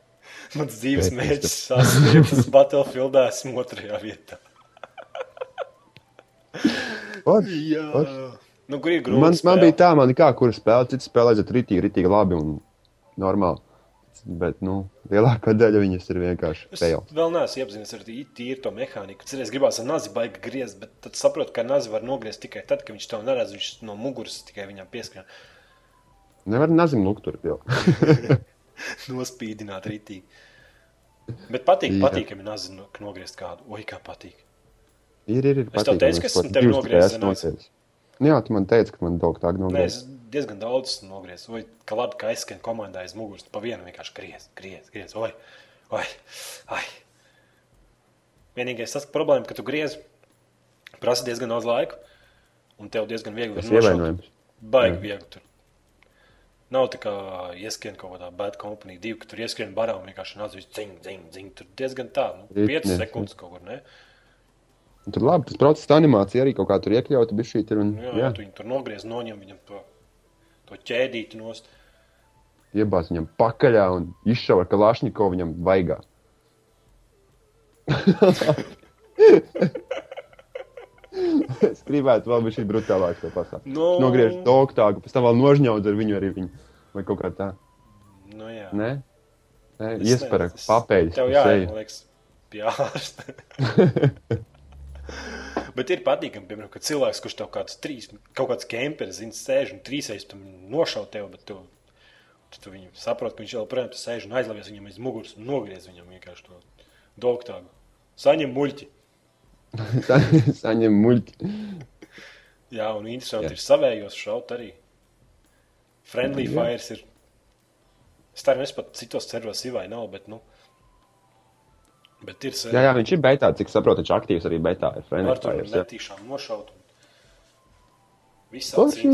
Mans dzīves mērķis sasniegts Battlefieldā, esmu otrajā vietā. Ot, Jā. ot. Nu, kur ir grūti? Man, man bija tā, man kā, kur spēlē, cits spēlē aiziet ritīgi, ritīgi labi un normāli. Bet, nu, lielākā daļa viņas ir vienkārši Es fail. vēl neesmu iepazinies ar tī- tīru to mehāniku. Es gribēju ar nazi baigi griezt, bet tad saprotu, ka nazi var nogriezt tikai tad, kad viņš to neredz. Viņš no muguras tikai viņam pieskrien. Nevar nazim lukt tur pilnu. Nospīdināt rītīgi. Bet patīk, Jā. patīk, ka man nazi no- nogriezt kādu. Oi, kā patīk. Ir, ir, ir. Es tev patīkami, teicu, ka es esmu tevi nogriezis, Jā, tu man teici, ka man daudz tā Nē, nogriez. es diezgan daudz esmu nogriezis. Oi, kā labi, ka aizskan komandai aiz muguras. Pa vienu vienkārši griez, griez, griez. Oi, oi, ai. Vienīgais tas problēma, ka tu griez, Prasa diezgan daudz laika, un tev diezgan viegli var nošaut. Baigi Jā. viegli tur. Nav tā kā ieskrien kaut kādā bad company divi, ka tur ieskrien barā un vienkārši nāc visu dzing, dzing, dzing. Tur diezgan tā, nu, Ritmi, 5 jā. sekundes kaut kur, ne? Un Tur labi, tas process, tā animācija arī kaut kā tur iekļauta. bija šī tur un Jā, jā. jā, tu viņu tur nogriez, noņem viņam to, to ķēdīti nost. iebāz viņam pakaļā un izšauja Kalašņikovu viņam vaigā. es gribētu vēl būt brutālāk to pasākt. Nu, Nogriež to oktāgu, pēc tam vēl nožņaudz ar viņu arī viņu. Vai kaut kā tā. Nu, jā. Nē? Nē, es- papēļus. Tev jā, man liekas, pie ārsta. Bet ir patīkami, piemēram, ka cilvēks, kurš tev kāds trīs, kaut kāds kemperis, zina, sēž un trīsēs tam nošaut tevi, bet tu, tu, tu viņu saproti, ka viņš joprojām tur sēž un aizlavies viņam aiz muguras un nogriez viņam vienkārši to doktāgu. Saņem muļķi. Sa- Saņem muļķi. Jā, un interesanti Jā. ir savējos šaut arī. Friendly Jā. fires ir. Es tā pat citos ceros ir vai nav, bet, nu. Bet ir Jā, jā, viņš ir beigā, cik saprotu, viņš aktīvs arī beigā tur Fires, jā. netīšām nošaut. Visā forši.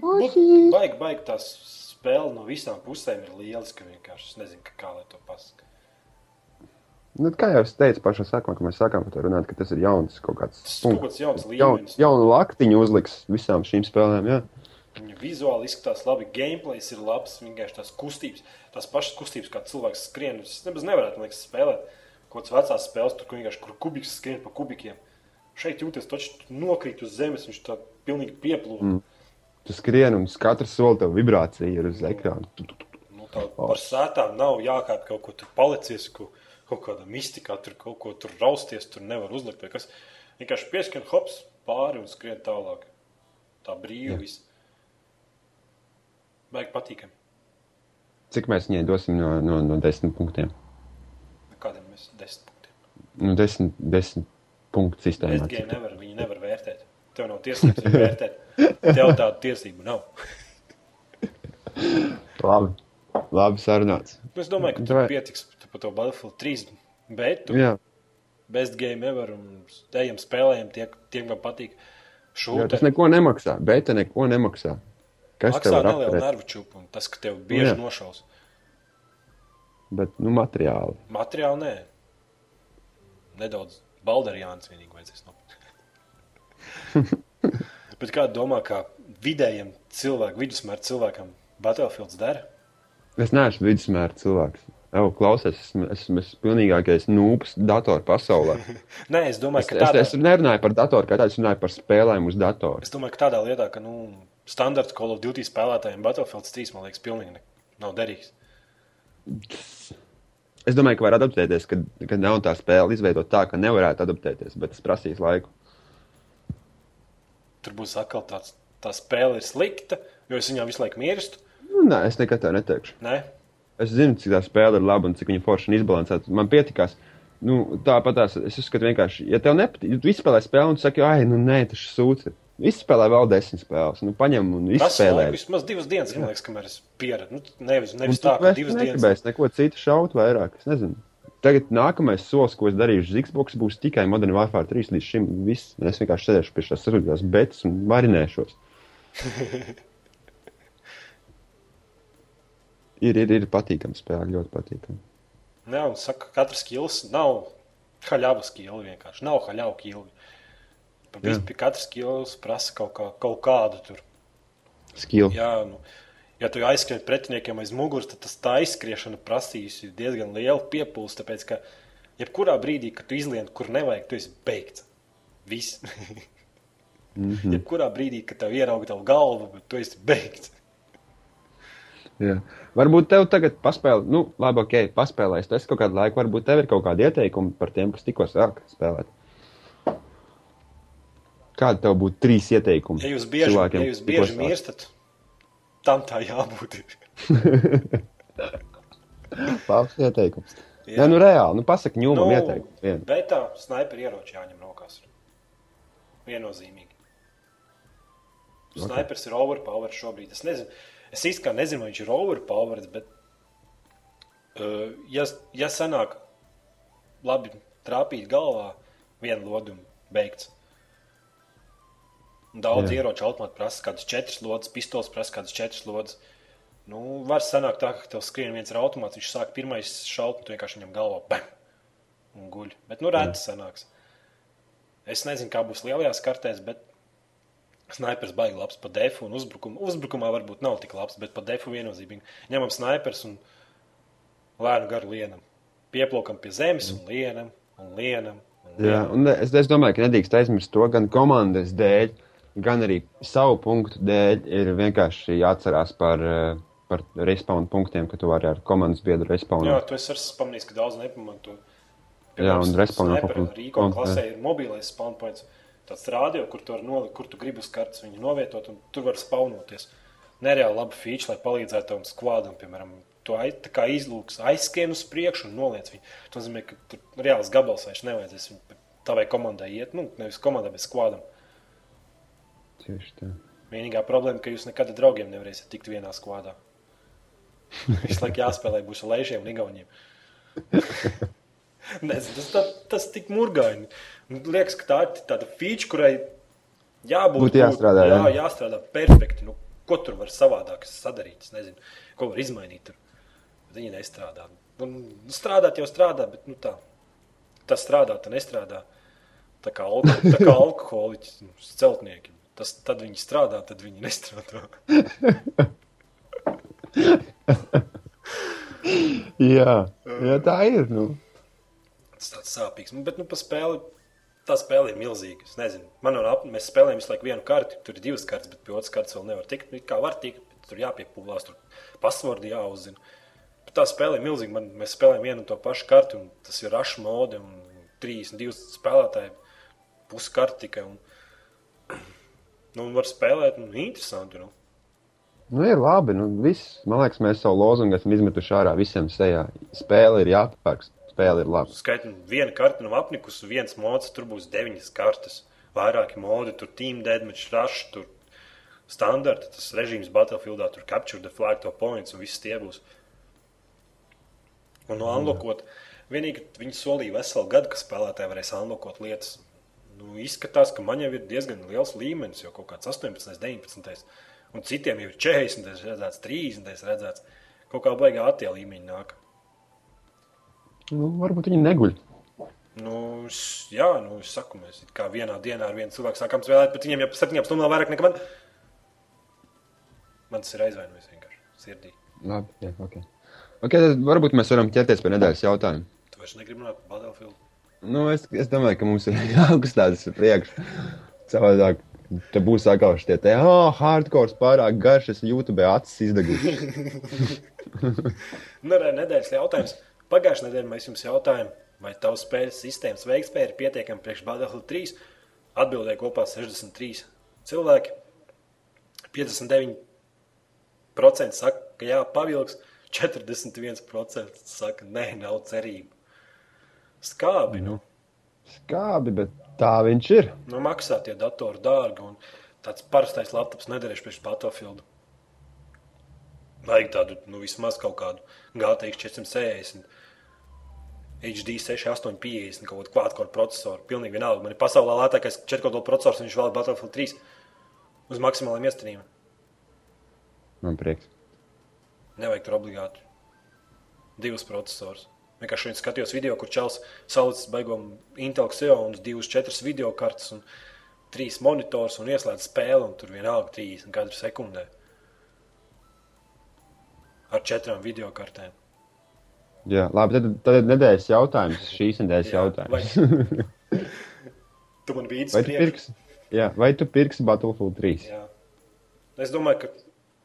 Baigi, baigi tās spēle no visām pusēm ir lieliska. Vienkārši es nezinu, kā lai to pasakā. Nu, kā jau es teicu pašā sākumā, kad mēs sākām par to runāt, ka tas ir jauns kaut kāds Tas ir kaut kāds jauns Jaun, līmenis. jaunu laktiņu uzliks visām šīm spēlēm. Jā. Viņa vizuāli izskatās labi, gameplays ir labs, vienkārši tās kustības, tās pašas kustības, kā cilvēks skrien. Es nemaz nevarētu, man liekas, spēlēt kaut kādas vecās spēles, tur kur vienkārši kur kubiks skrien pa kubikiem. Šeit jūties, taču nokrīt uz zemes, viņš tā pilnīgi pieplūda. Mm. Tu skrieni un katrs soli tev vibrācija ir uz ekrāna. Tu. Nu, tā par sētām nav jākāp kaut ko tur palicies, ko, kaut kāda mistikā, tur kaut ko tur rausties, tur nevar uzlikt. Kas vienkārši pieskan hops pāri un skrien tālāk. Tā brīvi. Vajag patīkami. Cik mēs viņai dosim no, no, no desmit punktiem? Mēs desmit punktiem. Nu, desmit, desmit punktu sistēmā. SG nevar, viņi nevar vērtēt. Tev nav tiesības vērtēt. Tev tādu tiesību nav. Labi, labi sarunāts. Nu, Es domāju, ka tur pietiks tu par to Battlefield 3. Bet tu Jā, best game ever un ejam spēlējam, tie, tie man patīk. jā, Šūta tas neko nemaksā. Beta neko nemaksā. Kas tev maksā var nelielu nervu čūpu, un tas, ka tev bieži Jā. nošaus. Bet, nu, materiāli. Materiāli nē. Nedaudz balderjāns vienīgi vajadzēs nopirkt. Bet kā domā, kā vidējiem cilvēkam, vidusmēra cilvēkam Battlefields dara? Es neesmu vidusmēra cilvēks. Jau klausies, esmu, esmu, esmu pilnīgākais nūps datoru pasaulē. Nē, es domāju, Es, ka es, tādā, es nerunāju par datoru, kā tādu, es runāju par spēlēm uz datora. es domāju, ka tādā lietā, ka nu, standarts Call of Duty spēlētājiem Battlefields 3, man liekas, pilnīgi ne, nav derīgs. Es domāju, ka var adaptēties, kad, kad nav tā spēle izveidot tā, ka nevarētu adaptēties, bet tas prasīs laiku. Tur būs atkal tāds, tā spēle ir slikta, jo es viņā visu laiku mirstu. Nu, nē, es nekad tā neteikšu. Nē, Es zinu, cik tā spēle ir laba un cik viņa forši un izbalansēta. Man pietikās. Nu, tāpat es uzskatu, vienkārši, ja tev nepatīk, tu izspēlē spēli un tu saki, ah, nu nē, tas ir sūds. Izspēlē vēl desmit spēles, nu paņem un tas izspēlē. laiku vismaz divas dienas, man liekas, kamēr es pieradu. Nu, nevis, nevis tā, ka divas dienas. negribēsi neko citu šaut vairāk. Es nezinu. Tagad nākamais solis, ko es darīšu Xbox, būs tikai Modern Warfare 3. Līdz šim viss. Es vienkārši sēdēšu pie šīs sarunās betas un marinēšos. ir, ir, ir patīkami spēle, ļoti patīkami. Jā, un saka, ka katrs skills nav haļavas skills vienkārši. Nav haļavu kilvi. Pie katras skills prasa kaut, kā, kaut kādu tur. Skill. Jā, nu, ja tu aizskrien pretiniekiem aiz muguras, tad tas tā aizskriešana prasīs diezgan lielu piepūli. Tāpēc, ka jebkurā brīdī, kad tu izlien, kur nevajag, tu esi beigts. Viss. Mm -hmm. jebkurā brīdī, kad tev ierauga tavu galvu, bet tu esi beigts. Jā. Varbūt tev tagad paspēlē, nu, labi, ok, paspēlēs. Tas kaut kādu laiku, varbūt tev ir kaut kādi ieteikumi par tiem, kas tikko sāk spēlēt. Kādi tev būtu trīs ieteikumi? Ja jūs bieži, cilvēkiem, ja jūs bieži mirstat, tam tā jābūt. Labs ieteikums. Jā. Jā, nu reāli, nu pasaki ņūmam nu, ieteikumu. Vienu. Bet tā sniperi ieroči jāņem rokās. Viennozīmīgi. Ok. Snipers ir overpowered šobrīd. Es nezinu, es īsti kā nezinu, vai viņš ir overpowered, bet, uh, ja, ja sanāk labi trāpīt galvā, vienu lodumu beigts. Daudz Jā. ieroču automāti prasa kādas četras lodes, pistols prasa kādas četras lodes. Nu, var sanākt tā, ka tev skrien viens ar automātu, viņš sāk pirmais šaut, un tu vienkārši viņam galvā bam! Un guļ. Bet, nu, rēti sanāks. Es nezinu, kā būs lielajās kartēs, bet snipers baigi labs pa defu un uzbrukumu. Uzbrukumā varbūt nav tik labs, bet pa defu viennozīmīgi. Ņemam snipers un lēnu garu lienam. Pieplokam pie zemes un lienam un lienam. Un Jā, lienam. un es, es domāju, ka nedrīkst aizmirst to gan komandas dēļ, gan arī savu punktu dēļ. Ir vienkārši jāatcerās par, eh, par respawn punktiem, ka tu vari ar komandas biedru Jā, respawnot. tu esi pamanījis, ka daudz nepamanto. Jā, un respawn Sniper papildu- Rīko klasē ir mobilais spawn points. Tāds rādio, kur tu, nolikt, kur tu gribi uz kartes viņu novietot, un tur var spaunoties. Nereāli labi feature, lai palīdzētu tam skvādam, piemēram, to aiz, izlūks, aizskrien uz priekšu un noliec viņu. Tas nozīmē, ka tur reāls gabals vairs nevajadzēs viņu tavai komandai iet, nu, nevis komandai, bet skvādam. Tieši tā. Vienīgā problēma, ka jūs nekad ar draugiem nevarēsiet tikt vienā skvādā. Visu laiku jāspēlē būs ar lēšiem un igauniem. Nezinu, tas, tā, tas tik murgaini. Nu, Liekas, ka tā ir tāda feature, kurai jābūt. Būtu jāstrādā, Jā, jā. jāstrādā perfekti. Nu, ko tur var savādāk sadarīt? Es nezinu, ko var izmainīt. Tur. Viņi nestrādā. Nu, nu, strādāt jau strādā, bet nu, tā. Tas strādā, tas nestrādā. Tā kā, alko, tā kā alkoholiķis, nu, celtnieki. Tas, tad viņi strādā, tad viņi nestrādā. Jā, jā, tā ir. Nu. Tas tāds sāpīgs. Nu, Bet nu, spēli, tā spēle ir milzīga. Es nezinu, man un ap, mēs spēlējam visu laiku vienu karti. Tur ir divas kartes, bet pie otras kartes vēl nevar tikt. Nu, Kā var tikt, bet tur jāpiepūlās, tur pasvordi jāuzzina. Bet tā spēle ir milzīga. Man, mēs spēlējam vienu un to pašu karti, un tas ir rašu mode. Un 32 spēlētāji, puskarti tikai. Un, nu, var spēlēt, nu, interesanti. Nu. Nu, ir labi. Nu, viss, man liekas, mēs savu lozungu esam izmetuši ārā visiem sejā. Spēle ir jāpērk, spēle ir laba. Skaitam, viena karte nav apnikusi, viens mods, tur būs deviņas kartes. Vairāki modi, tur team deadmatch, rush, tur standarta, tas režīms Battlefieldā, tur capture the flag, to points un viss tie būs. Un no unlockot, vienīgi viņi solīja veselu gadu, ka spēlētāji varēs unlockot lietas. Nu, izskatās, ka man jau ir diezgan liels līmenis, jau kaut kāds 18, 19. Un citiem jau ir 40, redzēts, 30, redzēts. Kaut kā baigā attie līmeņi nāk. Nu, varbūt viņi neguļ. Nu, es- jā, nu, es saku, mēs kā vienā dienā ar vienu cilvēku sākām spēlēt, bet viņiem jau pēc septiņām stundām vairāk nekā man. Man tas ir aizvainojis vienkārši sirdī. Labi, jā, ok. Ok, tad varbūt mēs varam ķerties pie nedēļas jautājuma. Tu vairs negribi runāt par Battlefield. Nu, es, es domāju, ka mums ir jāuzstājas uz priekšu. Savādāk, te būs atkal šie te, ah, oh, hardcore pārāk garš, es YouTube acis izdeguši. Nu, re, nedēļas jautājums. Pagājušajā nedēļā mēs jums jautājām, vai tavs spēles sistēmas veiktspēja ir pietiekama priekš Battlefield 3. Atbildēja kopā 63 cilvēki. 59% saka, ka jā, pavilks. 41% saka, nē, nav cerību. Skābi. Nu. Skābi, bet tā viņš ir. Nu, maksā tie datori dārgi, un tāds parastais laptops nederēs priekš Battlefield. Vajag tādu, nu, vismaz kaut kādu GTX 460, HD 6850, kaut kādu kvadrātu procesoru. Pilnīgi vienalga. Man ir pasaulē lētākais četrkodola procesors, un viņš vēl ir Battlefield 3 uz maksimāliem iestrīmiem. Man prieks. Nevajag tur obligāti divus procesorus. Vienkārši šodien skatījos video, kur Čels salicis beigām Intel Xeon, divas, četras video kartes un trīs monitors un ieslēdz spēli, un tur vienalga 30 katru sekundē. Ar četrām video kartēm. Jā, labi, tad, tad nedēļas jautājums, šīs nedēļas Jā, jautājums. Tu man biji Vai tu pirksi? Jā, vai tu pirksi Battlefield 3? Jā. Es domāju, ka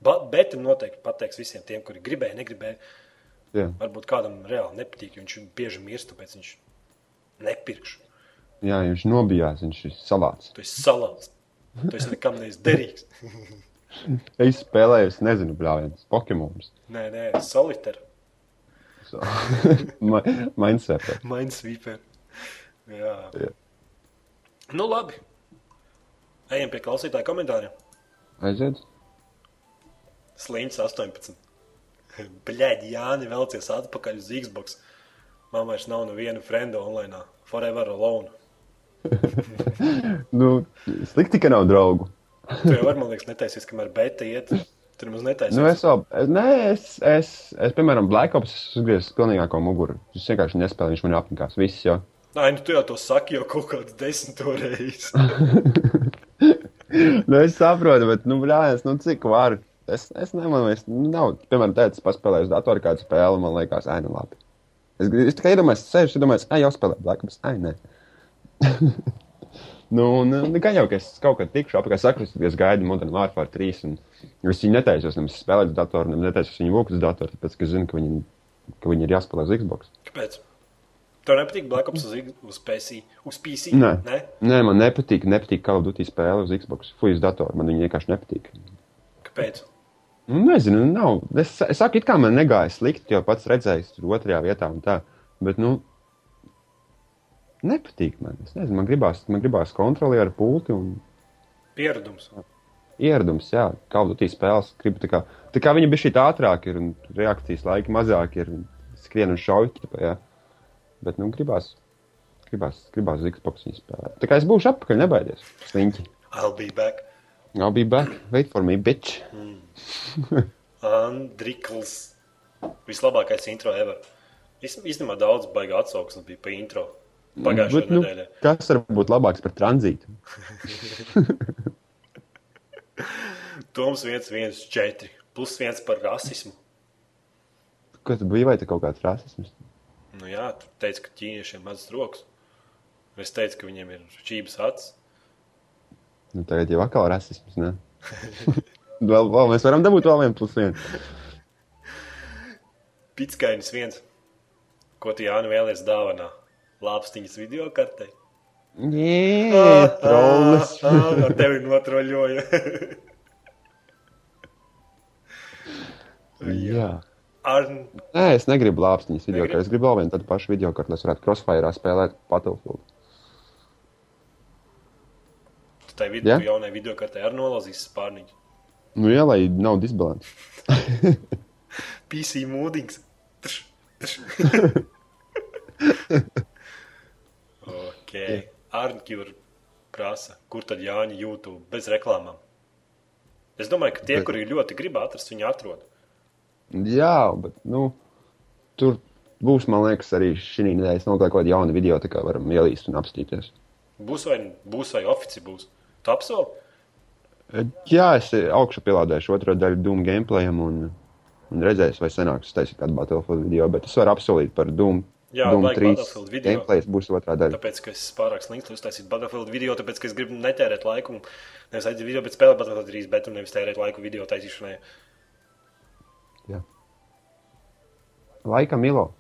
Ba- Beta noteikti pateiks visiem tiem, kuri gribēja, negribēja. Jā, Varbūt kādam reāli nepatīk, jo viņš bieži mirst, tāpēc viņš nepirkš. jā viņš nobijās, viņš ir salāts. Tu esi salāts. Tu esi nekam neesi derīgs. Es spēlēju, es nezinu, brāļus, Pokemonus. Nē, nē, solitēra. So. Mindset. Minesweeper. Jā. Jā. Nu, labi. Ejam pie klausītāja komentāriem. Aiziet. Sliņķis 18. Bļaigi, Jāni, vēlcies atpakaļ uz Xbox. Man vairs nav neviena frenda online. Forever alone. Nu, slikti, ka nav draugu. Tu jau vari, man liekas, netaisies, kamēr beta iet. Tur mums netaisies. Nu, es vēl, nē, es, es, es, piemēram, Black Ops uzgriezu pilnīgāko muguru. Es vienkārši nespēju, viņš man apnikās. Viss jau. Nē, nu tu jau to saki jau kaut kādas desmito reizes. nu, es saprotu, bet, nu, blēņas, nu, cik var. Es, es nemanu, es, nav, piemēram, teicis, paspēlējis datoru kādu spēli, man liekas, ai, nu, labi. Es, es tikai iedomājos, sēžu, iedomājos, ai, jau spēlē Black Ops, ai, nē. nu, un, nu, gan jau, ka es kaut kad tikšu apakā sakristīties, gaidu Modern Warfare 3, un es viņu netaisos, nemaz spēlēt uz datoru, nemaz netaisos viņu lūk uz datoru, tāpēc, ka zinu, ka viņi, ka viņi ir jāspēlē uz Xbox. Kāpēc? Tev nepatīk Black Ops uz, uz PC? Uz PC? Nē. Nē? Nē, man nepatīk, nepatīk Call of Duty spēle uz Xbox. Fuj, uz datoru, man viņa vienkārši nepatīk. Kāpēc? Nu, nezinu, nav. Es, es saku, it kā man negāja slikti, jo pats redzējis tur otrajā vietā un tā. Bet, nu, nepatīk man. Es nezinu, man gribās, man gribās kontrolieru pulti un Pieredums. ieradums, jā, of Duty spēles. Gribu tā kā, tā kā viņa bija šī ātrāk ir un reakcijas laiki mazāk ir un skrien un šauj. Bet, nu, gribās, gribās, gribās Xbox viņu spēlēt. Tā kā es būšu apakaļ, nebaidies. Sliņķi. I'll be back. I'll be back. Wait for me, bitch. Andrikls. Vislabākais intro ever. Īs- Īstenībā daudz baigā atsauksmes bija pa intro. Pagājušajā nu, nedēļā. kas var būt labāks par tranzītu? Toms 114 plus 1 par rasismu. Kas tu biji vai te kaut kāds rasisms? Nu jā, tu teici, ka ķīniešiem mazas rokas. Es teicu, ka viņiem ir šķības acis. Nu, tagad jau atkal rasisms, vēl, vēl mēs varam dabūt vēl vienu plus vienu. Pitskainis viens. Ko tu Jāni vēlies dāvanā? Lāpstiņas video kartei. Jē, trollis. Ar tevi notroļoja. Jā. Ar... Nē, es negribu lāpstiņas video, Negribi? kā es gribu vēl vienu tādu pašu video, lai es varētu crossfire spēlēt Battlefield. Tu tai video, Jā? tu jaunai video kartei ar nolazīs spārniņu. Nu, jā, lai nav disbalans. PC tš. ok. Arnķur prasa, kur tad Jāņa YouTube bez reklāmām? Es domāju, ka tie, Bet- kuri ļoti grib atrast, viņi atrod. Jā, bet, nu, tur būs, man liekas, arī šī nedēļa noklāt kaut kāda jauna video, tā kā varam ielīst un apstīties. Būs vai, būs vai ofici būs. Tu apsoli? Jā, es augšu pielādēšu otro daļu Doom gameplayam un, un redzēšu, vai sanāks taisīt kādu Battlefield video, bet es varu apsolīt par Doom. Jā, Doom vajag 3 Battlefield video. gameplays būs otrā daļa. Tāpēc, ka es pārāk slinks, lai uztaisītu Battlefield video, tāpēc, ka es gribu netērēt laiku. Nevis aiziet video, bet spēlēt Battlefield 3, bet un nevis tērēt laiku video taisīšanai. Jā. Laika Milo.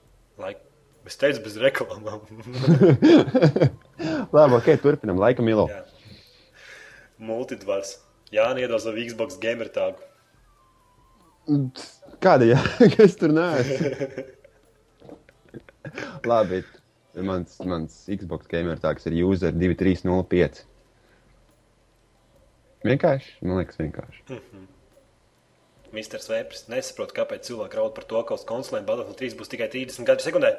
Laik. Es teicu, bez reklāmām. Labi, ok, turpinam. Laika Milo. Jā. Multidvars. Jā, iedos ar Xbox gamer tāgu. Kāda jā, kas tur neesmu? Labi, mans, mans Xbox gamer tāds ir user 2305. Vienkārši, man liekas, vienkārši. Mr. Svēpris nesaprot, kāpēc cilvēki raud par to, ka uz konsolēm Battlefield 3 būs tikai 30 gadu sekundē.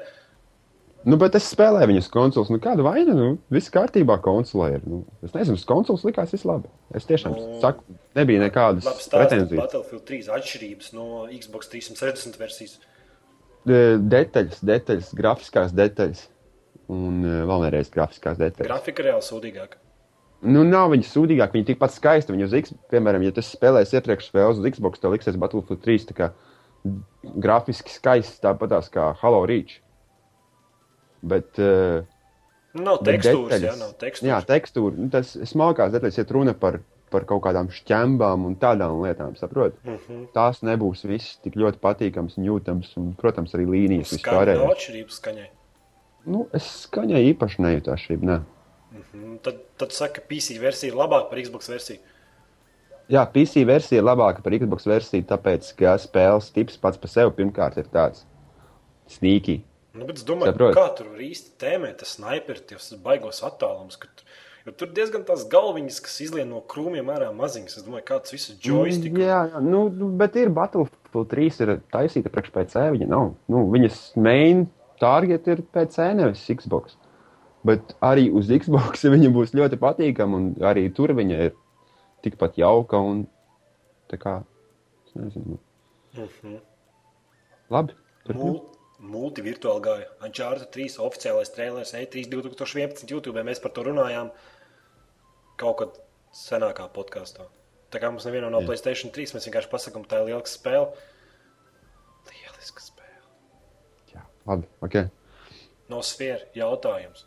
Nu, bet es spēlēju viņas konsoles. Nu, kāda vaina? Nu, viss kārtībā konsolē ir. Nu, es nezinu, uz konsoles likās viss labi. Es tiešām Nu, saku, nebija nekādas pretenzijas. Battlefield 3 atšķirības no Xbox 360 versijas. De- Detaļas, detaļas, grafiskās detaļas. Un vēl vienreiz grafiskās detaļas. Grafika reāli sūdīgāka. Nu, nav viņa sūdīgāka, viņa tikpat skaista. Viņa uz X, piemēram, ja tas spēlēs iepriekš spēles uz Xbox, tad liksies Battlefield 3 tā kā grafiski skaists, tāpatās kā Halo Reach. Bet, uh, nav tekstūras, jā, nav tekstūras. Jā, tekstūra. Nu, tas smalkās detaļas, ja runa par, par kaut kādām šķembām un tādām lietām, saprot? Mm -hmm. Tās nebūs viss tik ļoti patīkams un jūtams, un, protams, arī līnijas Skaņa nav vispārējais. atšķirības skaņai. Nu, es skaņai īpaši nejūtu atšķirību, ne. Mm, Tad, tad saka, ka PC versija ir labāka par Xbox versiju. Jā, PC versija ir labāka par Xbox versiju, tāpēc, ka spēles tips pats par sevi pirmkārt ir tāds sneaky. Nu, bet es domāju, Saprotu. kā tur var īsti tēmēt tas sniperi, tos baigos attālums. ka tu- Jo tur diezgan tās galviņas, kas izlien no krūmiem ārā maziņas. Es domāju, kāds visas joystick. Jā, jā nu, nu, bet ir Battlefield 3 ir taisīta priekš PC, viņa nav. Nu, viņas main target ir PC, nevis Xbox. Bet arī uz Xbox viņa būs ļoti patīkama, un arī tur viņa ir tikpat jauka un tā kā, es nezinu. Mm -hmm. Labi, turpinām. Mul multivirtuāli gāja. Uncharted 3 oficiālais trailers E E3 2011 YouTube. Mēs par to runājām kaut kad senākā podkāstā. Tā kā mums nevienam nav Jā. Playstation 3, mēs vienkārši pasakām, tā ir liela spēle. Lieliska spēle. Jā, labi, ok. No sfēra jautājums.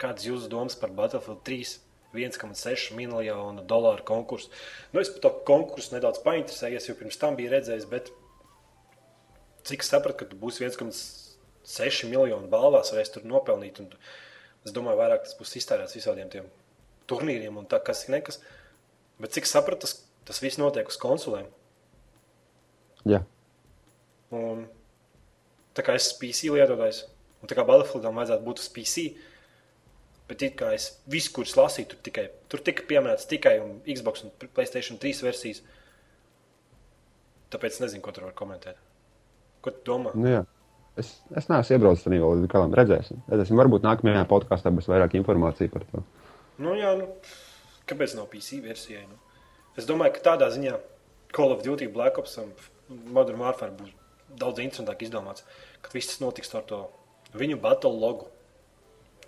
Kādas jūsu domas par Battlefield 3 1,6 miljonu dolāru konkursu? Nu, es par to konkursu nedaudz painteresējies, jo pirms tam biju redzējis, bet cik es sapratu, ka tu būsi 1,6 miljonu balvās, vai es tur nopelnītu. Es domāju, vairāk tas būs iztērēts visādiem tiem turnīriem un tā, kas ir nekas. Bet cik es sapratu, tas, tas viss notiek uz konsulēm. Jā, Un, tā kā es esmu PC lietotājs, un tā kā Battlefieldam vajadzētu būt uz PC, bet it kā es visu, kurus lasīju, tur, tikai, tur tika pieminēts tikai un Xbox un Playstation 3 versijas. Tāpēc nezinu, ko tur var komentēt. Ko tu domā? nu jā. Es, es neesmu iebraucis tajā līdz galam. Redzēsim. Redzēsim. Varbūt nākamajā podkāstā būs vairāk informācijas par to. Nu, jā, nu, kāpēc nav PC versijai? Nu? Es domāju, ka tādā ziņā Call of Duty, Black Ops un Modern Warfare būs daudz interesantāk izdomāts, kad viss tas notiks ar to viņu battle logu.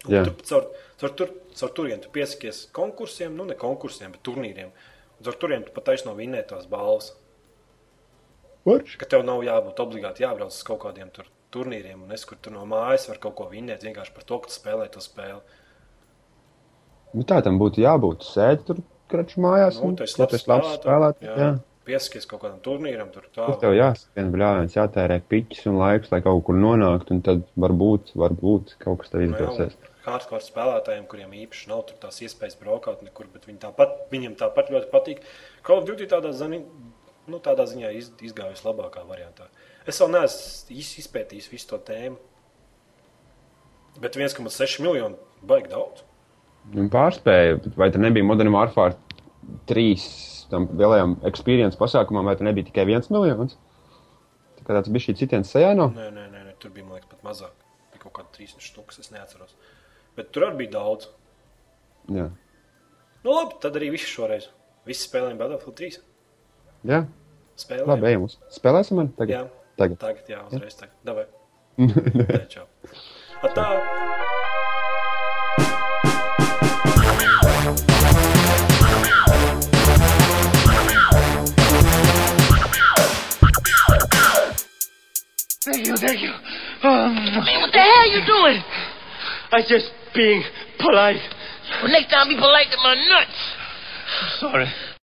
Un Jā. Tu caur, caur, tur, caur turien tu piesakies konkursiem, nu ne konkursiem, bet turnīriem. Un caur turien tu pat taisno vinnēt tās balvas. Kurš? Ka tev nav jābūt obligāti jābrauc uz kaut kādiem tur turnīriem, un es kur tur no mājas var kaut ko vinnēt vienkārši par to, ka tu spēlē to spēli. Nu, tā tam būtu jābūt. Sēdi tur kraču mājās. Nu, un, tas ir tu esi labs spēlētājs. Jā. Piesakies kaut kādam turnīram, tur tā. Tur tev jāsaka, bļāviens, jātērē piķis un laiks, lai kaut kur nonāktu, un tad varbūt, varbūt kaut kas tev Nu, jā, izdosies. un Hardcore spēlētājiem, kuriem īpaši nav tās iespējas braukāt nekur, bet viņi tāpat, viņiem tāpat ļoti patīk. Call of Duty tādā, zini, nu, tādā ziņā iz, izgājusi labākā variantā. Es vēl neesmu izpētījis visu to tēmu. Bet 1,6 miljonu baigi daudz. Un pārspēja, vai tur nebija Modern Warfare 3 tam lielajam experience pasākumam, vai tur nebija tikai viens miljons? Tā kā tāds bija šī citiens sejā no? Nē, nē, nē, nē, tur bija man liekas, pat mazāk. Bija kaut kāda 30 stūks, es neatceros. Bet tur arī bija daudz. Jā. Nu, labi, tad arī viss šoreiz. Visi spēlējām Battlefield 3. Jā, Spēlējām. labi, ejam uz. Spēlēsim man tagad? Jā, Tagad. tagad, jā, uzreiz tagad. Davai. Nē, čau. Atā. Thank you, thank you. Um, what the hell you doing? I just being polite. Well, next time be polite to my nuts. Sorry.